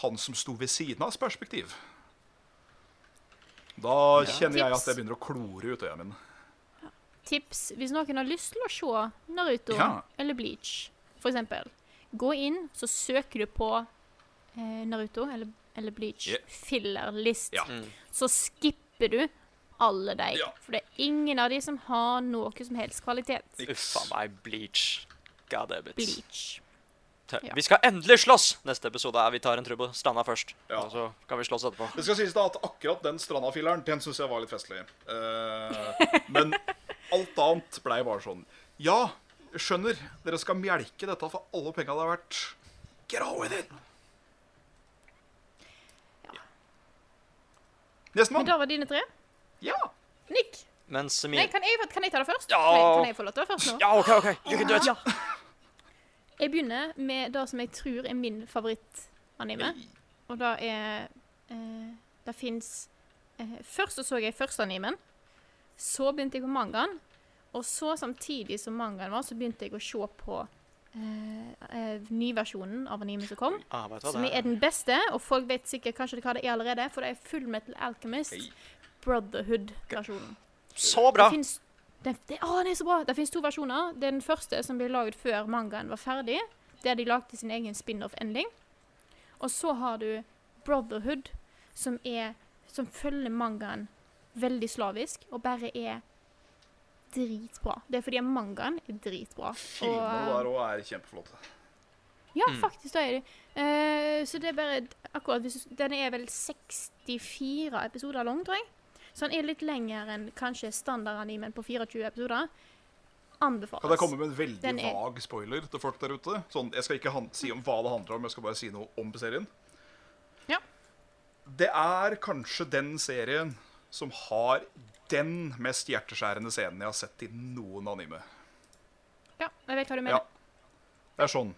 han som sto ved siden av perspektiv. Da kjenner jeg at jeg begynner å klore ut øya mine. Tips hvis noen har lyst til å se Naruto Ja. eller Bleach, for eksempel. Gå inn, så søker du på eh, Naruto eller, eller Bleach Yeah. filler-list. Ja. Mm. Så skipper du alle de. Ja. For det er ingen av de som har noe som helst kvalitet. Uffa meg, Bleach. God damn it. Bleach. Ja. Vi skal endelig slåss! Neste episode er vi tar en trubo. stranda først. Ja. Og så kan vi slåss etterpå. Det skal sies da at akkurat den strandafilleren, den syns jeg var litt festlig. Uh, men alt annet blei bare sånn Ja, skjønner. Dere skal melke dette for alle penga det er verdt. Get on with it. Men Nestemann. da var dine tre. Ja. Nick. Mens Nei, kan jeg, kan jeg ta det først? Ja. Kan jeg, kan jeg få lov til det først nå? Ja, OK, OK. You can do it. Ja. Jeg begynner med det som jeg tror er min favorittanime. Og det er eh, Det fins eh, Først så, så jeg førsteanimen. Så begynte jeg på mangaen. Og så samtidig som mangaen var, så begynte jeg å se på eh, eh, nyversjonen av anime som kom. Ah, Som er den beste, og folk vet sikkert kanskje hva det er allerede, for det er Full Metal Alchemist. Brotherhood-versjonen. Så bra! Det finnes, det, det, å, den er så bra! Det fins to versjoner. Det er den første som ble laget før mangaen var ferdig. Der de lagde sin egen spin-off-ending. Og så har du Brotherhood, som er Som følger mangaen veldig slavisk, og bare er dritbra. Det er fordi mangaen er dritbra. Filmene der òg er kjempeflotte. Ja, Mm. faktisk, det er det. Uh, så det er bare akkurat hvis Den er vel 64 episoder lang, tror jeg. Så den er litt lenger enn kanskje standardanimen på 24 episoder. Anbefales. Kan jeg komme med en veldig Den er- vag spoiler til folk der ute? Sånn, jeg skal ikke han si om hva det handler om, jeg skal bare si noe om serien. Ja. Det er kanskje den serien som har den mest hjerteskjærende scenen jeg har sett i noen anime. Ja, jeg vet hva du Ja. mener. Det er sånn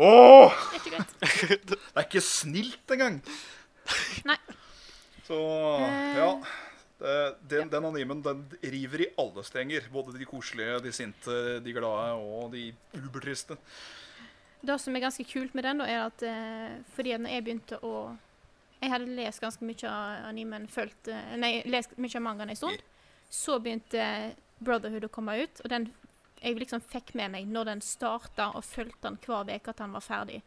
Åh! Det er ikke er snilt engang! Nei. Så Eh. ja. Det, den, den animen den river i alle strenger. Både de koselige, de sinte, de glade og de ubertriste. Det som er ganske kult med den, da, er at eh, fordi den når jeg begynte å Jeg hadde lest ganske mye av animen, fulgt eh, Nei, lest mye av mangaen en stund. Så begynte Brotherhood å komme ut, og den jeg liksom fikk med meg når den starta, og fulgte den hver uke at den var ferdig.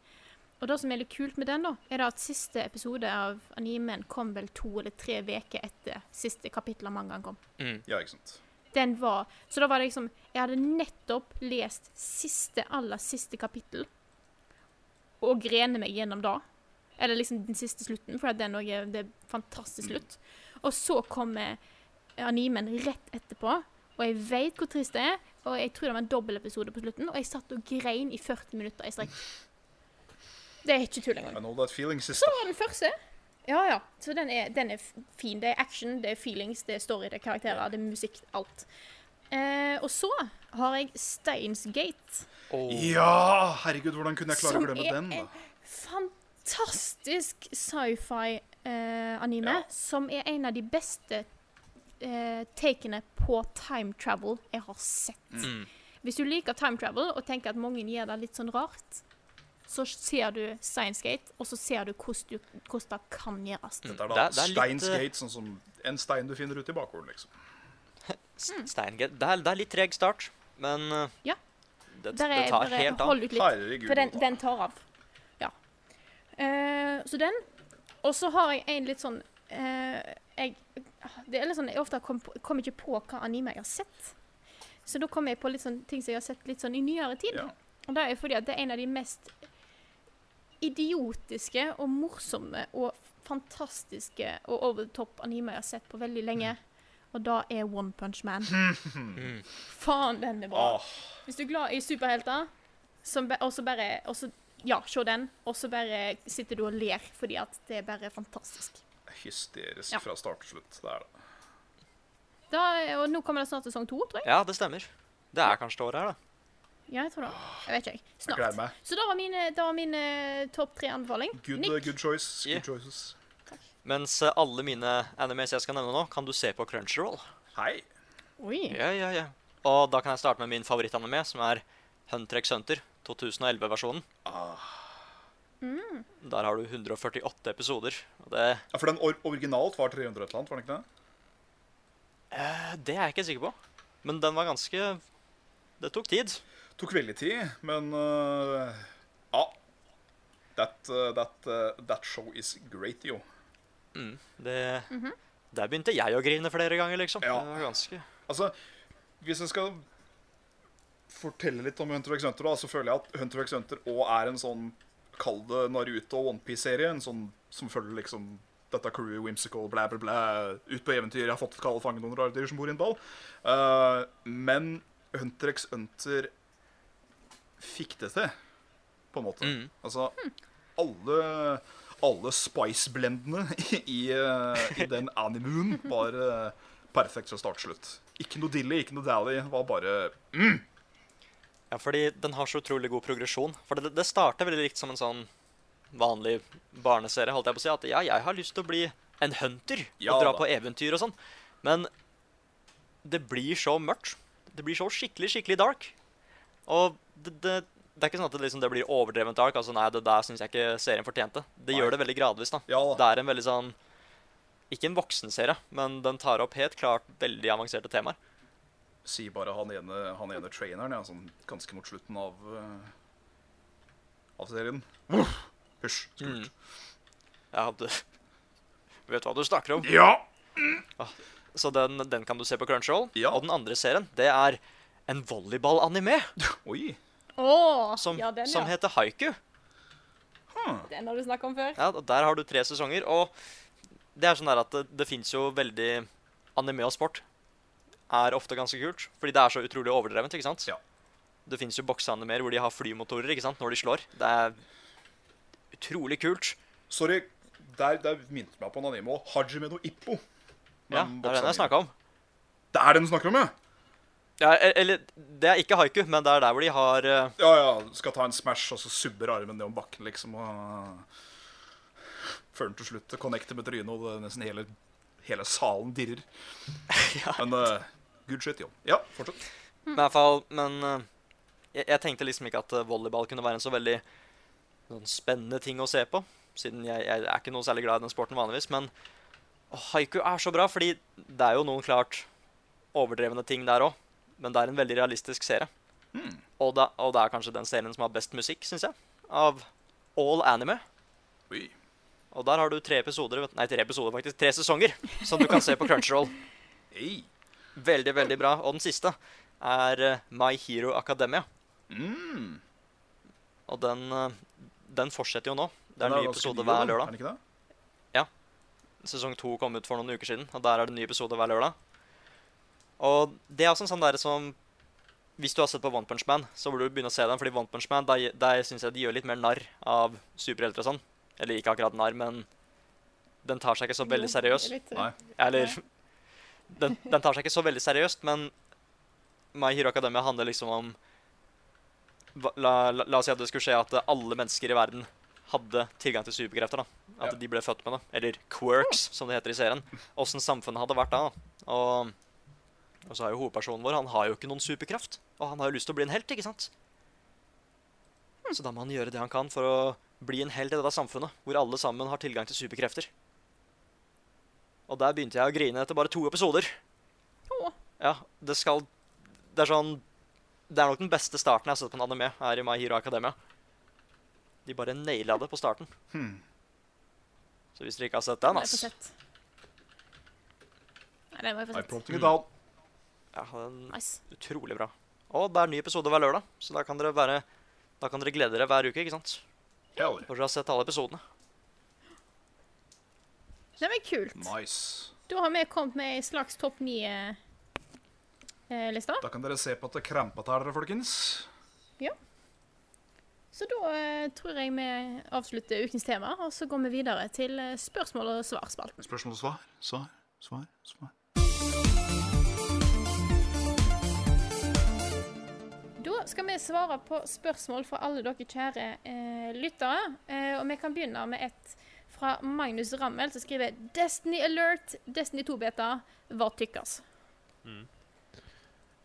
Og det som er litt kult med den, da, er da at siste episode av animen kom vel to eller tre uker etter siste kapittel av mangaen kom. Mm. Ja, ikke sant. Den var Så da var det liksom Jeg hadde nettopp lest siste, aller siste kapittel, og grene meg gjennom da. Eller liksom den siste slutten, for det den også er, det er fantastisk slutt. Og så kommer animen rett etterpå, og jeg vet hvor trist det er. Og jeg tror det var en dobbeltepisode på slutten, og jeg satt og grein i 40 minutter i strekk. Det er ikke tull engang. Så var den første. Ja, ja. Så den er, den er fin. Det er action, det er feelings, det er story, det er karakterer, det er musikk, alt. Eh, og så har jeg Steins Gate, Oh. Ja, herregud, hvordan kunne jeg klare å glemme er den, da? en- fantastisk sci-fi-anime, Ja. som er en av de beste eh, takene på time travel jeg har sett. mm. Hvis du liker time travel og tenker at mange gjør det litt sånn rart, så ser du Steins Gate, og så ser du hvordan, du, hvordan det kan gjøres. Er Det da er- det er Steins eh, Gate, sånn som en stein du finner ute i bakgården, liksom. S- Steingate det, det er litt treg start, men uh, Ja. det, det tar bare helt av. hold ut litt. Herregud. For den, den tar av. Eh, så den. Og så har jeg en litt sånn eh, jeg, Det er litt sånn Jeg ofte kommer kom ikke på hva anime jeg har sett. Så da kommer jeg på litt sånn ting som jeg har sett litt sånn i nyere tid. Ja. Og det er fordi at det er en av de mest idiotiske og morsomme og fantastiske og over the top anime jeg har sett på veldig lenge. Og da er One Punch Man. Mm. Faen, den er bra. Ah, Hvis du er glad i superhelter, som og så bare og så, Ja, se den, og så bare sitter du og ler fordi at det er bare fantastisk. hysterisk Ja. fra start til slutt. Det er det. Da, og nå kommer det snart sesong to, tror jeg. Ja, det stemmer. Det er kanskje det året her, da. Ja, jeg tror det. Jeg vet ikke. Snart. Jeg. Så da var min, da var mine topp tre anbefaling. Good, Nick. good choice. Yeah. Good choices. Mens eh, alle mine animes jeg skal nevne nå, kan du se på Crunchyroll. Hei. Oi. Ja, ja, ja. Og da kan jeg starte med min favorittanime, som er Hunter x Hunter 2011-versjonen. Ah. Der har du 148 episoder. Og det, Ja, for den or originalt var 300 et eller annet, var den ikke det? eh, det er jeg ikke sikker på. Men den var ganske Det tok tid. Tok veldig tid, men uh, Ja. That, uh, that, uh, that show is great, jo. Mm, det Der begynte jeg å grine flere ganger, liksom. Ja. Det var ganske Altså, hvis jeg skal fortelle litt om Hunter x Hunter, da, så føler jeg at Hunter x Hunter òg er en sånn Kall det Naruto og Onepiece-serie. En sånn som følger liksom dette crew, whimsical, bla, bla, bla. ut på eventyr. Jeg har fått kalde fange noen rare dyr som bor i en ball. Uh, men Hunter x Hunter fikk det til, på en måte. Mm. Altså, alle, alle spice-blendene i, eh, i den animuen var eh, perfekt fra start til slutt. Ikke noe dilly, ikke noe dally. Var bare Ja, fordi den har så utrolig god progresjon. For det, det starter veldig likt som en sånn vanlig barneserie, holdt jeg på å si. At ja, jeg har lyst til å bli en hunter Ja og dra da. på eventyr og sånn. Men det blir så mørkt. Det blir så skikkelig, skikkelig dark. Og det, det, det er ikke sånn at det, liksom, det blir overdrevent dark. Altså, nei, det der syns jeg ikke serien fortjente. Det Nei. gjør det veldig gradvis, da. Ja da. Det er en veldig sånn Ikke en voksenserie, men den tar opp helt klart veldig avanserte temaer. Si bare han ene, han ene traineren, ja, sånn ganske mot slutten av uh, av serien. Hysj. Mm. Ja, du vet hva du snakker om. Ja! Så den, den kan du se på Crunchyroll. Ja. Og den andre serien, det er en volleyball-anime Oi. Oh, som, ja, den, ja. som heter Haiku. Huh. Den har du snakket om før. Ja, og Der har du tre sesonger. Og det er sånn der at det, det fins jo veldig Anime og sport er ofte ganske kult, fordi det er så utrolig overdrevent. ikke sant? Ja. Det fins jo bokseanimeer hvor de har flymotorer ikke sant? når de slår. Det er utrolig kult. Sorry, der, der minnet meg på en anime òg. Hajime no Ippo. Ja, Det er den jeg snakka om. Det er den du snakker om, ja? Ja, e- eller Det er ikke haiku, men det er der hvor de har uh... Ja, ja. Skal ta en smash, og så subber armen ned om bakken, liksom. Og før den til slutt connecter med trynet, og det nesten hele, hele salen dirrer. Ja. Men uh, good shit, jo. Ja, fortsett. Men i hvert fall Men eh, jeg, jeg tenkte liksom ikke at eh, volleyball kunne være en så veldig sånn spennende ting å se på. Siden jeg, jeg er ikke noe særlig glad i den sporten vanligvis. Men haiku er så bra, fordi det er jo noen klart overdrevne ting der òg. Men det er en veldig realistisk serie. Mm. Og, det, og det er kanskje den serien som har best musikk, syns jeg. Av all anime. Oi. Og der har du tre episoder, nei, tre episoder faktisk, tre sesonger som du kan se på Crunchyroll. Hey. Veldig, veldig bra. Og den siste er eh, My Hero Academia. Mm. Og den, eh, den fortsetter jo nå. Det er en ny episode hver lørdag. Er det ikke det? Sesong to kom ut for noen uker siden, og der er det en ny episode hver lørdag. Og det er også en sånn der som Hvis du har sett på One Punch Man, så burde du begynne å se den, fordi One Punch Man, der, der syns jeg de gjør litt mer narr av superhelter og sånn. Eller ikke akkurat narr, men den tar seg ikke så veldig seriøst. Eller den, den tar seg ikke så veldig seriøst, men My Hero Academia handler liksom om la, la, la oss si at det skulle skje at alle mennesker i verden hadde tilgang til superkrefter. da. At Ja. de ble født med det. Eller quirks, som det heter i serien. Åssen samfunnet hadde vært da. da. Og, og så har jo hovedpersonen vår Han har jo ikke noen superkraft. Og han har jo lyst til å bli en helt, ikke sant? Så da må han gjøre det han kan for å bli en helt i dette samfunnet, hvor alle sammen har tilgang til superkrefter. Og der begynte jeg å grine etter bare to episoder. Åh. Ja, det skal Det er sånn Det er nok den beste starten jeg har sett på en anime, her i My Hero Academia. De bare naila det på starten. Hmm. Så hvis dere ikke har sett den, Den må jeg få ass sett. Nei, den må jeg få I sett. Ja, den Nice. utrolig bra. Og det er en ny episode hver lørdag, så da kan dere være Da kan dere glede dere hver uke, ikke sant? Hell. Når dere har sett alle episodene. Det var kult. Nice. Da har vi kommet med ei slags topp eh, ni-liste. Da kan dere se på at det kremper til dere, folkens. Ja. Så da eh, tror jeg vi avslutter ukens tema, og så går vi videre til eh, spørsmål og svar-spalten. Spørsmål og svar, svar, svar, svar. Da skal vi svare på spørsmål fra alle dere kjære eh, lyttere. Eh, og vi kan begynne med et fra Magnus Rammel, som skriver Destiny Alert, Destiny 2-beta var tykkas.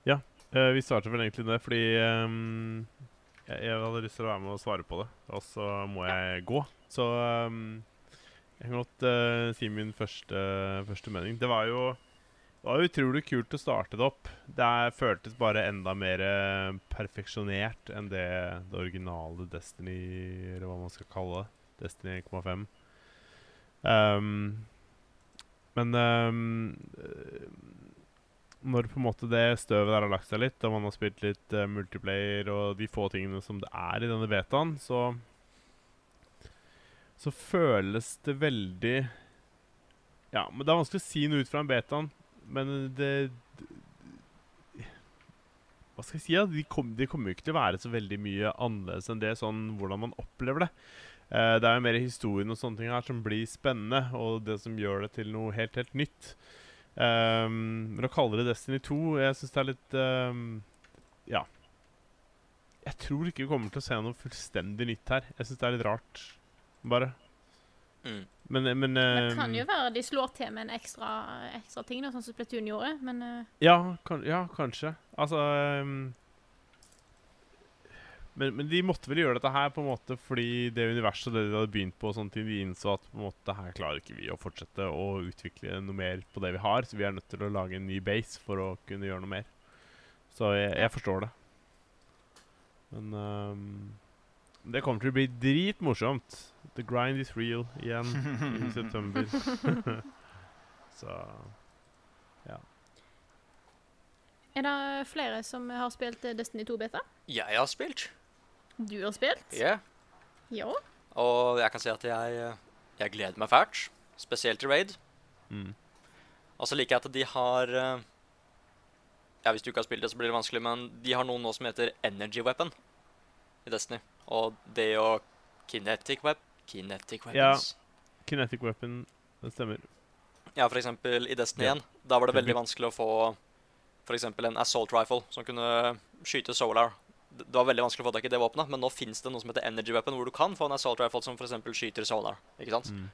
Ja, vi starter vel egentlig det fordi um, jeg, jeg hadde lyst til å være med og svare på det, og så må jeg gå. Så um, jeg kan godt uh, si min første, første mening. Det var jo det var utrolig kult å starte det opp. Det føltes bare enda mer eh, perfeksjonert enn det, det originale Destiny, eller hva man skal kalle det. Destiny 1,5. Ehm, men eh, når på en måte det støvet der har lagt seg litt, og man har spilt litt uh, multiplayer og de få tingene som det er i denne betaen, så Så føles det veldig Ja, men det er vanskelig å si noe ut fra en betaen, men det Hva skal jeg si? Ja? De, kom, de kommer jo ikke til å være så veldig mye annerledes enn det, sånn hvordan man opplever det. Eh, det er jo mer historien og sånne ting her som blir spennende, og det som gjør det til noe helt, helt nytt. Um, men å kalle det Destiny 2 Jeg syns det er litt um, Ja. Jeg tror ikke vi kommer til å se noe fullstendig nytt her. Jeg syns det er litt rart, bare. Mm. Men, men Det kan um, jo være de slår til med en ekstra, ekstra ting, da, sånn som Splatoon gjorde, men uh. ja, kan, ja, kanskje. Altså um, men, men de måtte vel gjøre dette her på en måte fordi det universet og det de hadde begynt på, sånn tid de innså at på en måte her klarer ikke vi å fortsette å utvikle noe mer på det vi har, så vi er nødt til å lage en ny base for å kunne gjøre noe mer. Så jeg, jeg forstår det. Men um, det kommer til å bli dritmorsomt. The grind is real igjen i september. så er det flere som har spilt Destiny 2-beta? Jeg har spilt. Du har spilt? Yeah. Ja. Og jeg kan si at jeg, jeg gleder meg fælt. Spesielt i Raid. mm. Og så liker jeg at de har eh, Ja, hvis du ikke har spilt det, så blir det vanskelig, men de har noe nå som heter Energy Weapon i Destiny. Og det og Kinetic Web Kinetic Weapons. Ja. Kinetic weapon, det stemmer. Ja, for eksempel i Destiny Ja. 1. Da var det veldig vanskelig å få eksempel en assault rifle som kunne skyte solar. Det var veldig vanskelig å få tak i det våpenet, men nå fins det noe som heter energy weapon, hvor du kan få en assault rifle som eksempel skyter sonar. Ikke sant? Mm.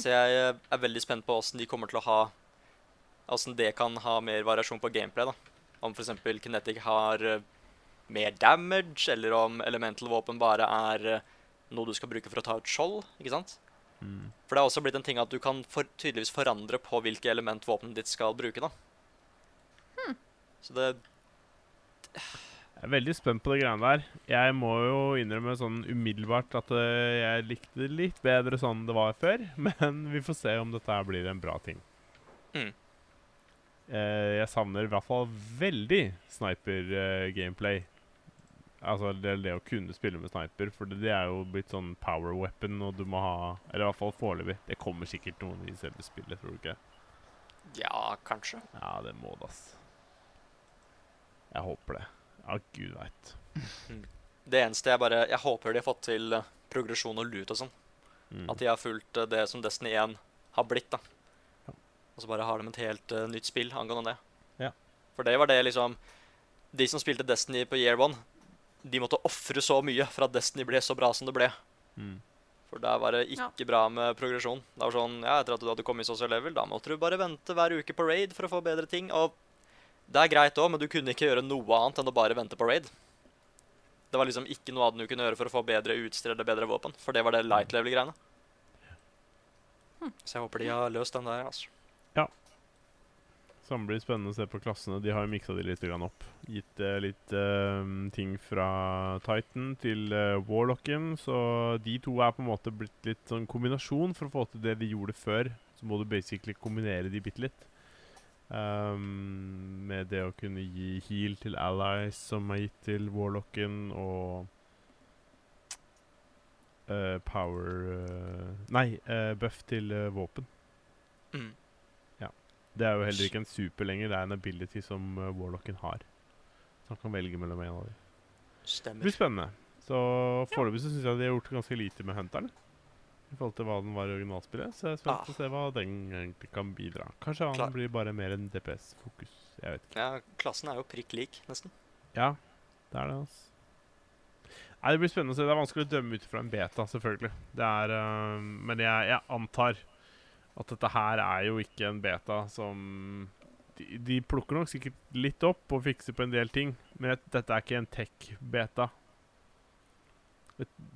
Så jeg eh, er veldig spent på åssen de kommer til å ha Åssen det kan ha mer variasjon på gameplay. da. Om f.eks. Kinetic har eh, mer damage, eller om elemental våpen bare er eh, noe du skal bruke for å ta ut skjold. ikke sant? Mm. For det er også blitt en ting at du kan for, tydeligvis forandre på hvilke element våpenet ditt skal bruke. da. Så det Jeg er veldig spent på det greiene der. Jeg må jo innrømme sånn umiddelbart at eh, jeg likte det litt bedre sånn det var før. Men vi får se om dette her blir en bra ting. Mm. Eh, jeg savner i hvert fall veldig sniper-gameplay. altså det, det å kunne spille med sniper, for det, det er jo blitt sånn power weapon, og du må ha Eller i hvert fall foreløpig. Det kommer sikkert noen i selve spillet, tror du ikke? Ja, kanskje. Ja, det må det, ass. Jeg håper det. Ja, gud veit. Det eneste jeg bare Jeg håper de har fått til eh, progresjon og loot og sånn. Mm. At de har fulgt eh, det som Destiny 1 har blitt, da. Ja. Og så bare har de et helt uh, nytt spill angående det. Ja. For det var det liksom De som spilte Destiny på year one, de måtte ofre så mye for at Destiny ble så bra som det ble. Mm. For der var det ikke bra med progresjon. Det var sånn, ja, Etter at du hadde kommet i social level, da måtte du bare vente hver uke på raid for å få bedre ting. Og det er greit òg, men du kunne ikke gjøre noe annet enn å bare vente på raid. Det var liksom ikke noe annet du kunne gjøre for å få bedre utstyr eller bedre våpen. For det var det light level-greiene. Så jeg håper de har løst den der. altså. Så det blir spennende å se på klassene. De har jo miksa de litt opp. Gitt eh, litt eh, ting fra Titan til eh, Warlocken. Så de to er på en måte blitt litt sånn kombinasjon for å få til det de gjorde før. Så må du basically kombinere de bitte litt. Ehm, med det å kunne gi heal til allies som er gitt til Warlocken, og uh, power uh, Nei, uh, buff til våpen. Mm. Det er jo heller ikke en super lenger, det er en ability som Warlocken har. Så han kan velge mellom en av dem. Det blir spennende. Så foreløpig så syns jeg de har gjort ganske lite med Hunteren. I forhold til hva den var i originalspillet. Så jeg er spent Ah. å se hva den egentlig kan bidra. Kanskje han Klar. blir bare mer en DPS-fokus. Jeg vet ikke. Ja, klassen er jo prikk lik, nesten. Ja, det er det, altså. Nei, Det blir spennende å se. Det er vanskelig å dømme ut fra en beta, selvfølgelig. Det er, uh, men jeg, jeg antar at dette her er jo ikke en beta som de, de plukker nok sikkert litt opp og fikser på en del ting, men dette er ikke en tech-beta.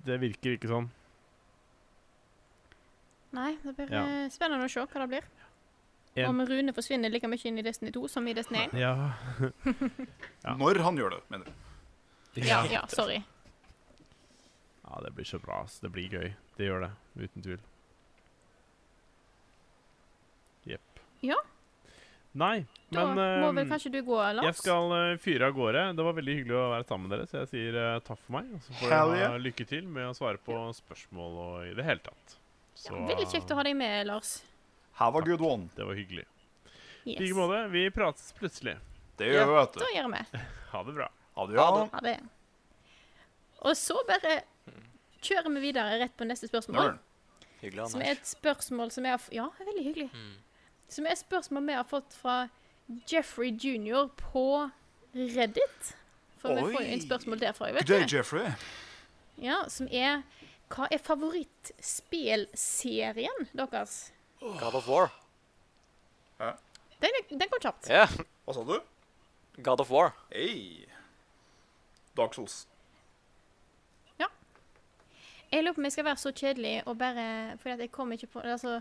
Det virker ikke sånn. Nei, det blir Ja. eh, spennende å se hva det blir. En- Om Rune forsvinner like mye inn i Destiny 2 som i Destiny 1. Ja. Ja. Når han gjør det, mener jeg. Ja, ja, sorry. ja, det blir så bra. Så Det blir gøy. Det gjør det, uten tvil. Jepp. Ja. Nei, Da men må vel ehm, kanskje du gå, Lars? Jeg skal eh, fyre av gårde. Det var veldig hyggelig å være sammen med dere, så jeg sier uh, takk for meg. Og så får dere ha yeah. lykke til med å svare på spørsmål og i det hele tatt. Så Veldig kjekt å ha deg med, Lars. Have a good one. Det var hyggelig. I like måte. Vi prates plutselig. Det gjør vi, vet Da gjør vi. Ha det bra. Ha det. Ha det. Og så bare kjører vi videre rett på neste spørsmål. Hyggelig, Som er et spørsmål som jeg har f- Ja, veldig hyggelig. Mm. Som er et spørsmål vi har fått fra Jeffrey jr. på Reddit. For vi får jo Oi. inn spørsmål derfra, vet day, du. Jeffrey. Ja, som er Hva er favorittspelserien deres? God of War. Den, den kom kjapt. Ja, Hva sa du? God of War. Hey. Dark Souls. Jeg lurer på om jeg skal være så kjedelig og bare Fordi at jeg kommer ikke på altså,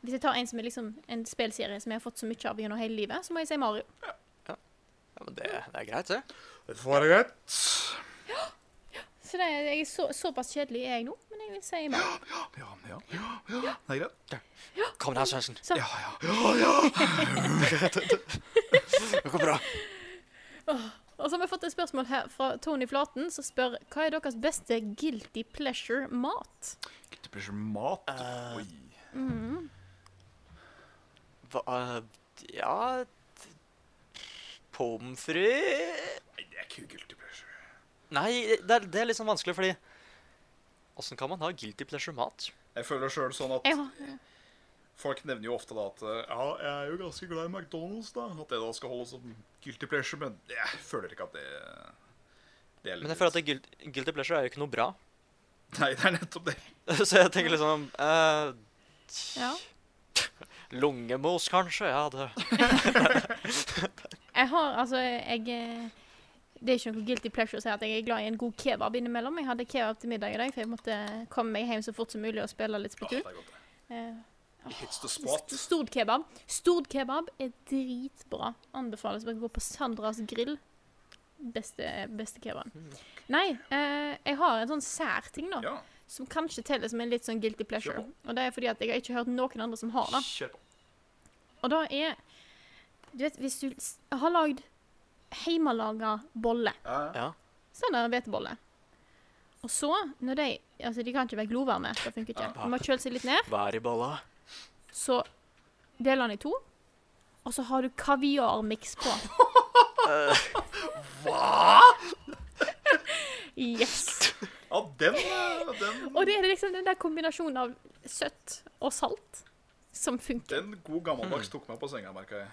Hvis jeg tar en som er liksom en spillserie som jeg har fått så mye av gjennom hele livet, så må jeg si Mario. Ja, men det, det er greit, det. Det får være greit. Så det, er- jeg er så, såpass kjedelig er jeg nå, men jeg vil si meg. Ja, ja, ja. ja. Det er greit. Kom her, Sørensen. Ja, Ja, ja. ja! Det går bra. og så har vi fått et spørsmål her fra Tony Flaten, som spør hva er deres beste guilty pleasure-mat? Guilty pleasure-mat? Uh, Oi. Hva uh, Ja Pommes frites Nei, det er ikke guilty pleasure. Nei, det er, det er litt sånn vanskelig, fordi Åssen kan man ha guilty pleasure-mat? Jeg føler sjøl sånn at folk nevner jo ofte da at eh, Ja, jeg er jo ganske glad i McDonald's, da. At det da skal holdes som guilty pleasure, men jeg føler ikke at det det er litt Men jeg føler at det guilt, guilty pleasure er jo ikke noe bra. Nei, det er nettopp det. Så jeg tenker liksom uh, ja. Lungemos, kanskje? Ja, det Jeg har altså Jeg eh, det er ikke noe guilty pleasure å si at jeg er glad i en god kebab innimellom. Jeg hadde kebab til middag i dag, for jeg måtte komme meg hjem så fort som mulig og spille litt Splatoon. godt, det. Eh, hits the spot. Er dritbra. Anbefales å gå på Sandras grill. Beste, beste kebaben. Nei, eh, jeg har en sånn sær ting, da. Ja, Som kanskje teller som en litt sånn guilty pleasure. Og det er fordi at jeg har ikke hørt noen andre som har det. Og da er Du vet, hvis du har lagd hjemmelaga bolle Ja, ja. Ja. Sånn er hvetebolle. Og så, når de Altså, de kan ikke være glovarme. Det funker ikke. De må kjøle seg litt ned. Vær i bolla. Så deler den i to. Og så har du kaviarmiks på. Hva?! Yes! Ja, den, den, Og det er liksom den der kombinasjonen av søtt og salt som funker. den god gammeldags tok meg på senga, merka jeg.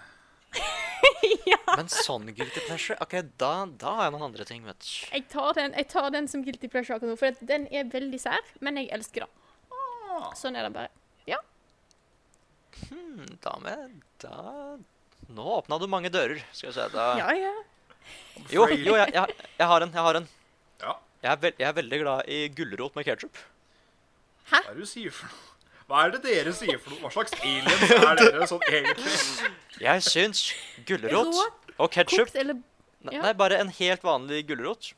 Men sånn guilty pleasure OK, da, da har jeg noen andre ting, vet du. Jeg tar den, jeg tar den som guilty pleasure akkurat nå, for den er veldig sær, men jeg elsker den. Ah, Sånn er det bare. Hmm, da med Da Nå åpna du mange dører, skal vi se. Da Ja, ja. Jo, jo jeg, jeg, jeg har en. Jeg har en. Ja, Jeg er, veld, jeg er veldig glad i gulrot med ketsjup. hva er det du sier for noe? Hva er det dere sier for noe? Hva slags aliens er dere sånn egentlig? Jeg syns gulrot og ketsjup ja. nei, bare en helt vanlig gulrot.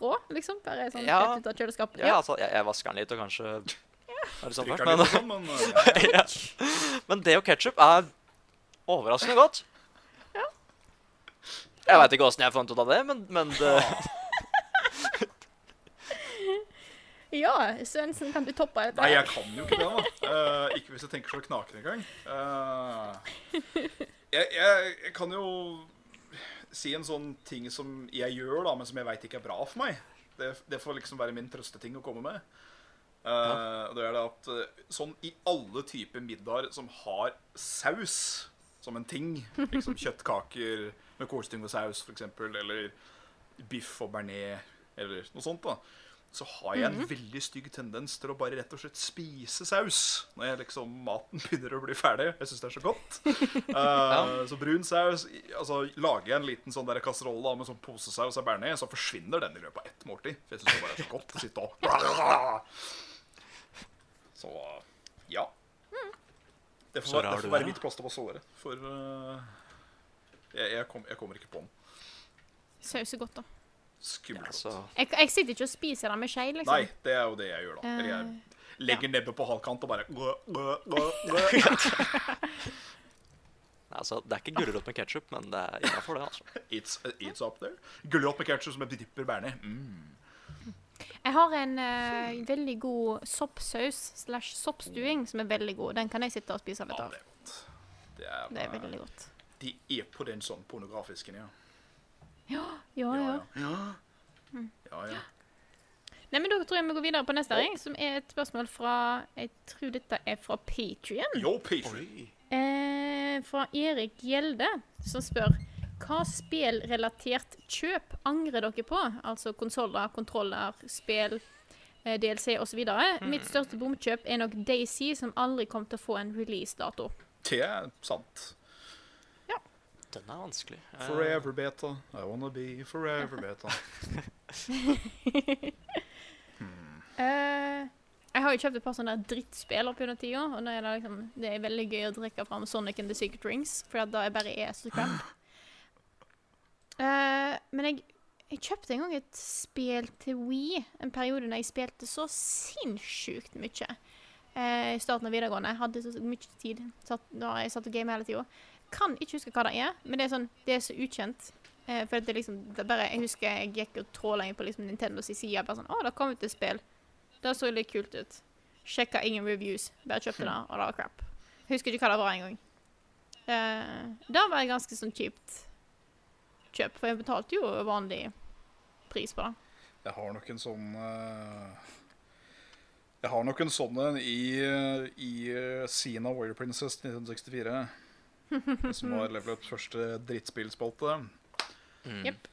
rå, liksom. Bare sånn Ja. rett ut av kjøleskapet. Ja, altså, jeg, jeg vasker den litt og kanskje er det sånn først, men, sånn, men eh, ja. ja. men det og ketsjup er overraskende godt. Jeg veit ikke åssen jeg fant ut av det, men, men det, Ja, Svendsen, kan du toppe dette? Nei, jeg kan jo ikke det, da. Uh, ikke hvis jeg tenker så knakende engang. Uh, jeg, jeg, jeg kan jo si en sånn ting som jeg gjør, da, men som jeg veit ikke er bra for meg. Det, det får liksom være min trøsteting å komme med. Eh, og det er det at sånn i alle typer middager som har saus som en ting, liksom kjøttkaker med kålstyngesaus f.eks., eller biff og bearnés, eller noe sånt, da, så har jeg en veldig stygg tendens til å bare rett og slett spise saus når jeg liksom maten begynner å bli ferdig. Jeg syns det er så godt. Eh, Så brun saus Altså Lager jeg en liten sånn der kasserolle da, med sånn posesaus av ned, så forsvinner den i løpet av ett måltid. For jeg syns det bare er så godt å sitte og Så ja. Det får, det får være mitt mitt plaster på såret. For uh, jeg, jeg, kom, jeg kommer ikke på den. Saus er godt, da. Skummelt. Ja, Jeg, jeg sitter ikke og spiser det med skje, liksom. Nei, det er jo det jeg gjør, da. Eller jeg legger legger nebbet på halv kant og bare altså, Det er ikke gulrot med ketsjup, men det er innafor, det. altså. It's, it's up there. Gulrot med ketchup som jeg dipper bearnés. Mm. Jeg har en uh, veldig god soppsaus slash soppstuing som er veldig god. Den kan jeg sitte og spise av Ja, det er godt. Det er, Det er veldig godt. De er på den sånn pornografisken, ja. Ja, ja. Ja, ja. ja. ja, ja. Nei, men Da tror jeg vi går videre på neste, ring, som er et spørsmål fra Jeg tror dette er fra Patrion. Jo, Patreon. Eh, fra Erik Gjelde, som spør hva spillrelatert kjøp angrer dere på? Altså konsoller, kontroller, spill, eh, DLC osv. Mitt største bomkjøp er nok Daisy, som aldri kom til å få en releasedato. Det er sant. Den er vanskelig. Eh, Forever beta. I wanna be forever beta. Eh, jeg har jo kjøpt et par sånne drittspill opp gjennom tida, og nå er det, liksom, det er veldig gøy å drikke fram Sonic and the Secret Rings, for da er bare er så crap. Eh, men jeg, jeg kjøpte en gang et spill til Wii, en periode da jeg spilte så sinnssykt mye. Eh, I starten av videregående. Jeg hadde så mye tid satt, da jeg satt og gamet hele tida. Kan ikke huske hva det er, men det er, sånn, det er så ukjent. Eh, for det er liksom, det bare, Jeg husker jeg gikk og tråla inn på liksom Nintendos side. Bare sånn, å, det kom ut et spill. Det så litt kult ut. Sjekka ingen reviews. Bare kjøpte det, og det var crap. Husker ikke hva det var engang. Eh, da var det ganske sånn kjipt kjøp, for jeg betalte jo vanlig pris på det. Jeg har nok en sånn uh Jeg har nok en sånn en i, eh, i uh, Sina Warrior Princess 1964. som var Level Ups første drittspillspalte. mm. Yep.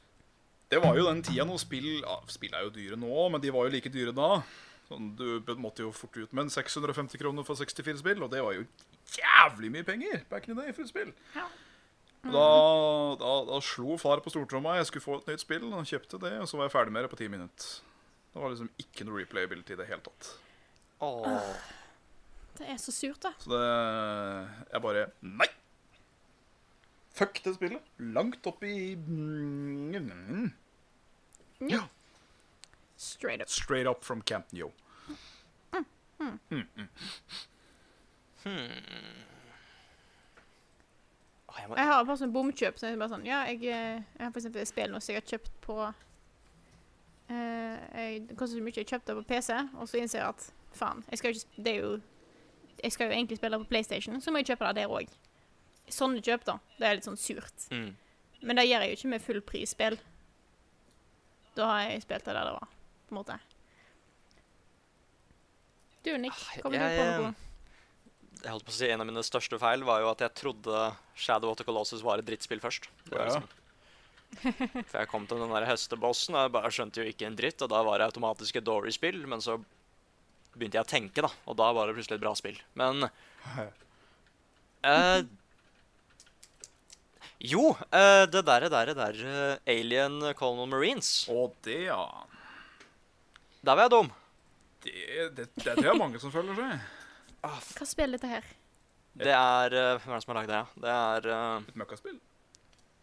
Det var jo den tida når spill ja, Spill er jo dyre nå, men de var jo like dyre da. Sånn, du måtte jo fort ut med en 650 kroner for 64 spill, og det var jo jævlig mye penger back in the day for et spill. Ja. Mm. Da, da, da slo far på stortromma. Jeg skulle få et nytt spill. Og han kjøpte det, og så var jeg ferdig med det på ti minutter. Det var liksom ikke noe replayability i det hele tatt. Åh. Det er så surt, da. Så det Jeg bare Nei! Fuck det spillet. Langt opp i mm, Ja. Straight up. Straight up from Camp hmm. oh, jeg må, Jeg har bare sånn bomkjøp. Så jeg bare sånn, ja, jeg, eh, jeg har for eksempel et spill nå som jeg har kjøpt på uh, jeg, Det koster så mye jeg kjøpte på PC, og så innser jeg at faen, jeg skal jo ikke Det er jo Jeg skal jo egentlig spille på PlayStation, så må jeg kjøpe det der òg. Sånne kjøp, da. Det er litt sånn surt. mm. Men det gjør jeg jo ikke med fullprisspill. Da har jeg spilt det der det var, på en måte. Du, Nick, kommer jeg, du på noe? jeg holdt på å si En av mine største feil var jo at jeg trodde Shadow of the Colossus var et drittspill først. Ja, Ja. liksom, for jeg kom til den der hestebossen, og jeg bare skjønte jo ikke en dritt. Og da var det automatisk et dårlig spill, men så begynte jeg å tenke, da. Og da var det plutselig et bra spill. Men eh, Jo, eh, det derre der, der eh, Alien Colonel Marines. Å, det, ja. Der var jeg dum. Det, det, det, det er mange som føler seg. Hva spiller dette her? Det er eh, Hvem er det som har lagd det? Ja? Det er uh, Et møkkaspill.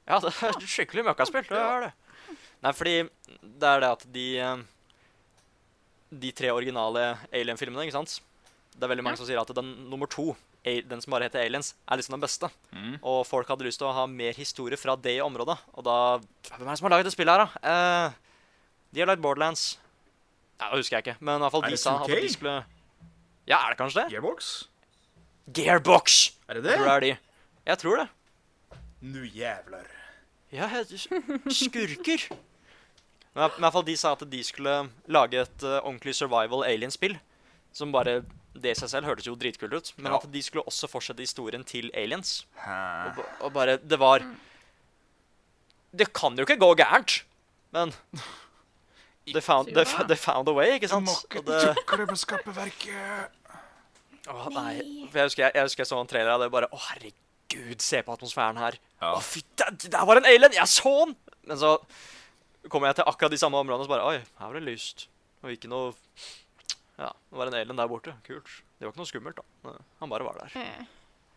Ja, det er et skikkelig møkkaspill. Det er det. Nei, fordi det er det at de De tre originale Alien-filmene, ikke sant Det er veldig mange Ja. som sier at den nummer to, den som bare heter Aliens, er liksom den beste. Mm. Og folk hadde lyst til å ha mer historie fra det området. Og da Hvem er det som har laget det spillet her, da? Eh, de har lagd Borderlands. Ja, det husker jeg ikke, men i hvert fall de sa at 2K? de skulle Ja, er det kanskje det? Gearbox? Gearbox! Er det Jeg det? tror det er de. Jeg tror det. Nu jævler. Ja, skurker. Men i hvert fall de sa at de skulle lage et uh, ordentlig survival alien-spill. Som bare Det i seg selv hørtes jo dritkult ut. Men Ja. at de skulle også fortsette historien til aliens. Og, og bare Det var Det kan jo ikke gå gærent. Men they found, they, they found a way, ikke sant? Og det, tukle med skappeverket. å, nei. Nei. For jeg husker jeg, jeg husker jeg så en trailer av det, bare Å, herregud, se på atmosfæren her. Ja. Å, fy, der, der var en alien! Jeg så den! Men så kommer jeg til akkurat de samme områdene og så bare Oi, her var det lyst. Og ikke noe Ja, det var en alien der borte. Kult. Det var ikke noe skummelt, da. Han bare var der. Mm.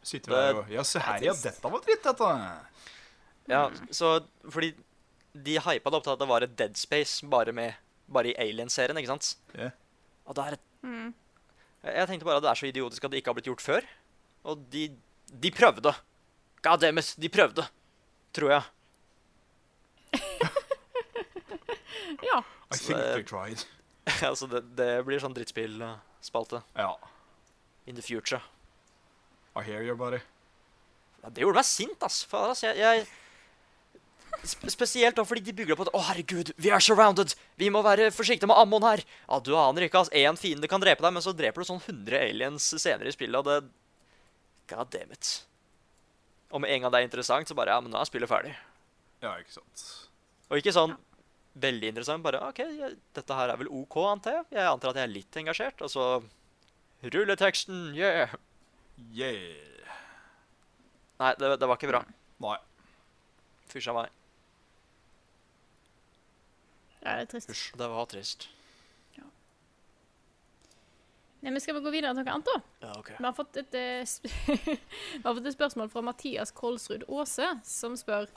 Sitter der og Ja, se her, ja. Dette var dritt, dette. Ja, så fordi de hypa det opp til at det var et Dead Space bare med Bare i Alien-serien, ikke sant? Ja. Og det er et mm. Jeg tenkte bare at det er så idiotisk at det ikke har blitt gjort før. Og de De prøvde. God damn it, de prøvde. Tror jeg. Ja. I think they tried. Altså, det, det blir sånn drittspillspalte Ja. in the future. I hear you, buddy. Ja, det gjorde meg sint, ass. Fader, ass. Jeg, jeg Spesielt da fordi de bygger opp at Å, herregud, vi er surrounded! Vi må være forsiktige med ammon her! Ja, du aner ikke, ass. Én fiende kan drepe deg, men så dreper du sånn 100 aliens senere i spillet, og det God damn it. Og med en gang det er interessant, så bare Ja, men nå er spillet ferdig. Ja, ikke sant. Og ikke sånn veldig interessant, bare OK, jeg, dette her er vel OK, antar jeg. Jeg antar at jeg er litt engasjert, og så Rulleteksten, yeah! Yeah. Nei, det, det var ikke bra. Nei. Fysj av meg. ja, det er trist. Hysj. Det var trist. Nei, men Skal vi gå videre til noe annet, da? Ja, OK. Vi har fått et, eh, sp vi har fått et spørsmål fra Mathias Kolsrud Aase, som spør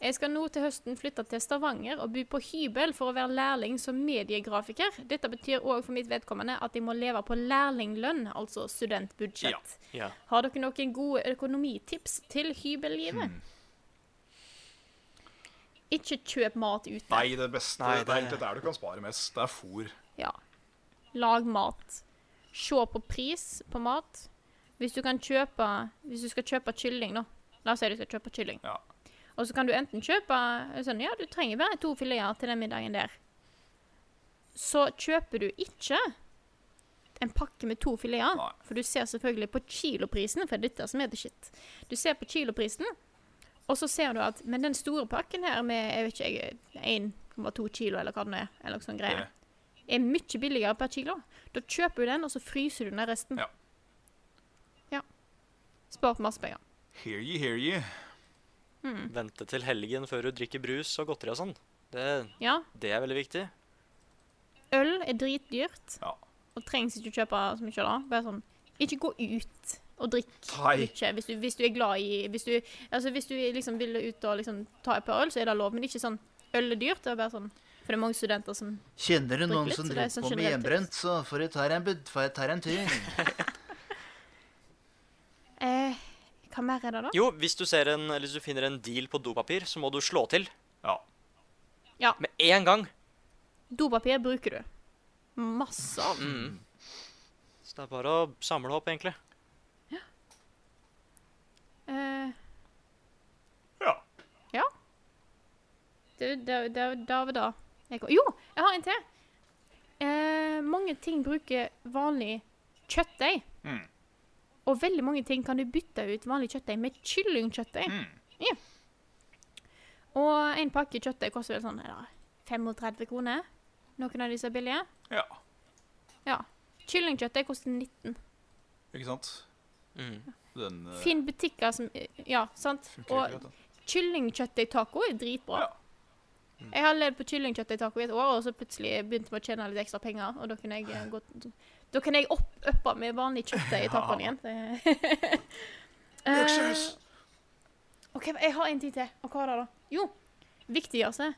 jeg skal nå til høsten flytte til Stavanger og by på hybel for å være lærling som mediegrafiker. Dette betyr òg for mitt vedkommende at jeg må leve på lærlinglønn, altså studentbudsjett. Ja. Har dere noen gode økonomitips til hybellivet? Hmm. Ikke kjøp mat ute. Nei, det beste Nei, det... det- er det der du kan spare mest. Det er fôr. Ja. Lag mat. Se på pris på mat. Hvis du kan kjøpe Hvis du skal kjøpe kylling, da. La oss si du skal kjøpe kylling. Ja. Og så kan du enten kjøpe sånn, Ja, du trenger bare to fileter til den middagen der. Så kjøper du ikke en pakke med to fileter. For du ser selvfølgelig på kiloprisen, for det er dette som er the shit. Du ser på kiloprisen, og så ser du at Men den store pakken her med jeg vet ikke, 1,2 kilo, eller hva det nå er, eller noe sånt greier, er mye billigere per kilo. Da kjøper du den, og så fryser du ned resten. Ja. Ja. Spart masse penger. Hear you, hear ye. Mm. Vente til helgen før du drikker brus og godteri og sånn. Det, Ja. det er veldig viktig. Øl er dritdyrt, Ja. og trengs ikke å kjøpe så mye da. Bare sånn, ikke gå ut og drikk mye hvis du, hvis du er glad i Hvis du, altså hvis du liksom vil ut og liksom ta et par øl, så er det lov, men ikke sånn øl er dyrt. Det er bare sånn For det er mange studenter som Kjenner du noen litt, som er driver sånn på med hjemmebrent, så får du ta deg en, jeg en tur. eh, Hva mer er det, da? Jo, hvis du, ser en, eller hvis du finner en deal på dopapir, så må du slå til Ja. ja. med en gang. Dopapir bruker du. Masse av. Mm. Så det er bare å samle opp, egentlig. Ja. Eh, Ja. det, det, det, det det. Jeg, kom- jo, jeg har en til. Uh, mange ting bruker vanlig kjøttdeig. Mm. Og veldig mange ting kan du bytte ut vanlig kjøttdeig med kyllingkjøttdeig. Mm. Og en pakke kjøttdeig koster vel sånn er 35 kroner. Noen av disse er billige. ja. Ja. Kyllingkjøttdeig koster 19. Ikke sant? Mm. Den uh, Finn butikker som Ja, sant? Og kyllingkjøttdeigtaco er dritbra. Ja. Jeg har levd på kyllingkjøttdeigtaco i et år, og så plutselig begynte vi å tjene litt ekstra penger. Og da kunne jeg eh, gått Da kan jeg opp, uppe med vanlig kjøttdeig i tacoen igjen. Luksus! Eh, OK, jeg har en ting til. Og hva er det, da? Jo, viktigste.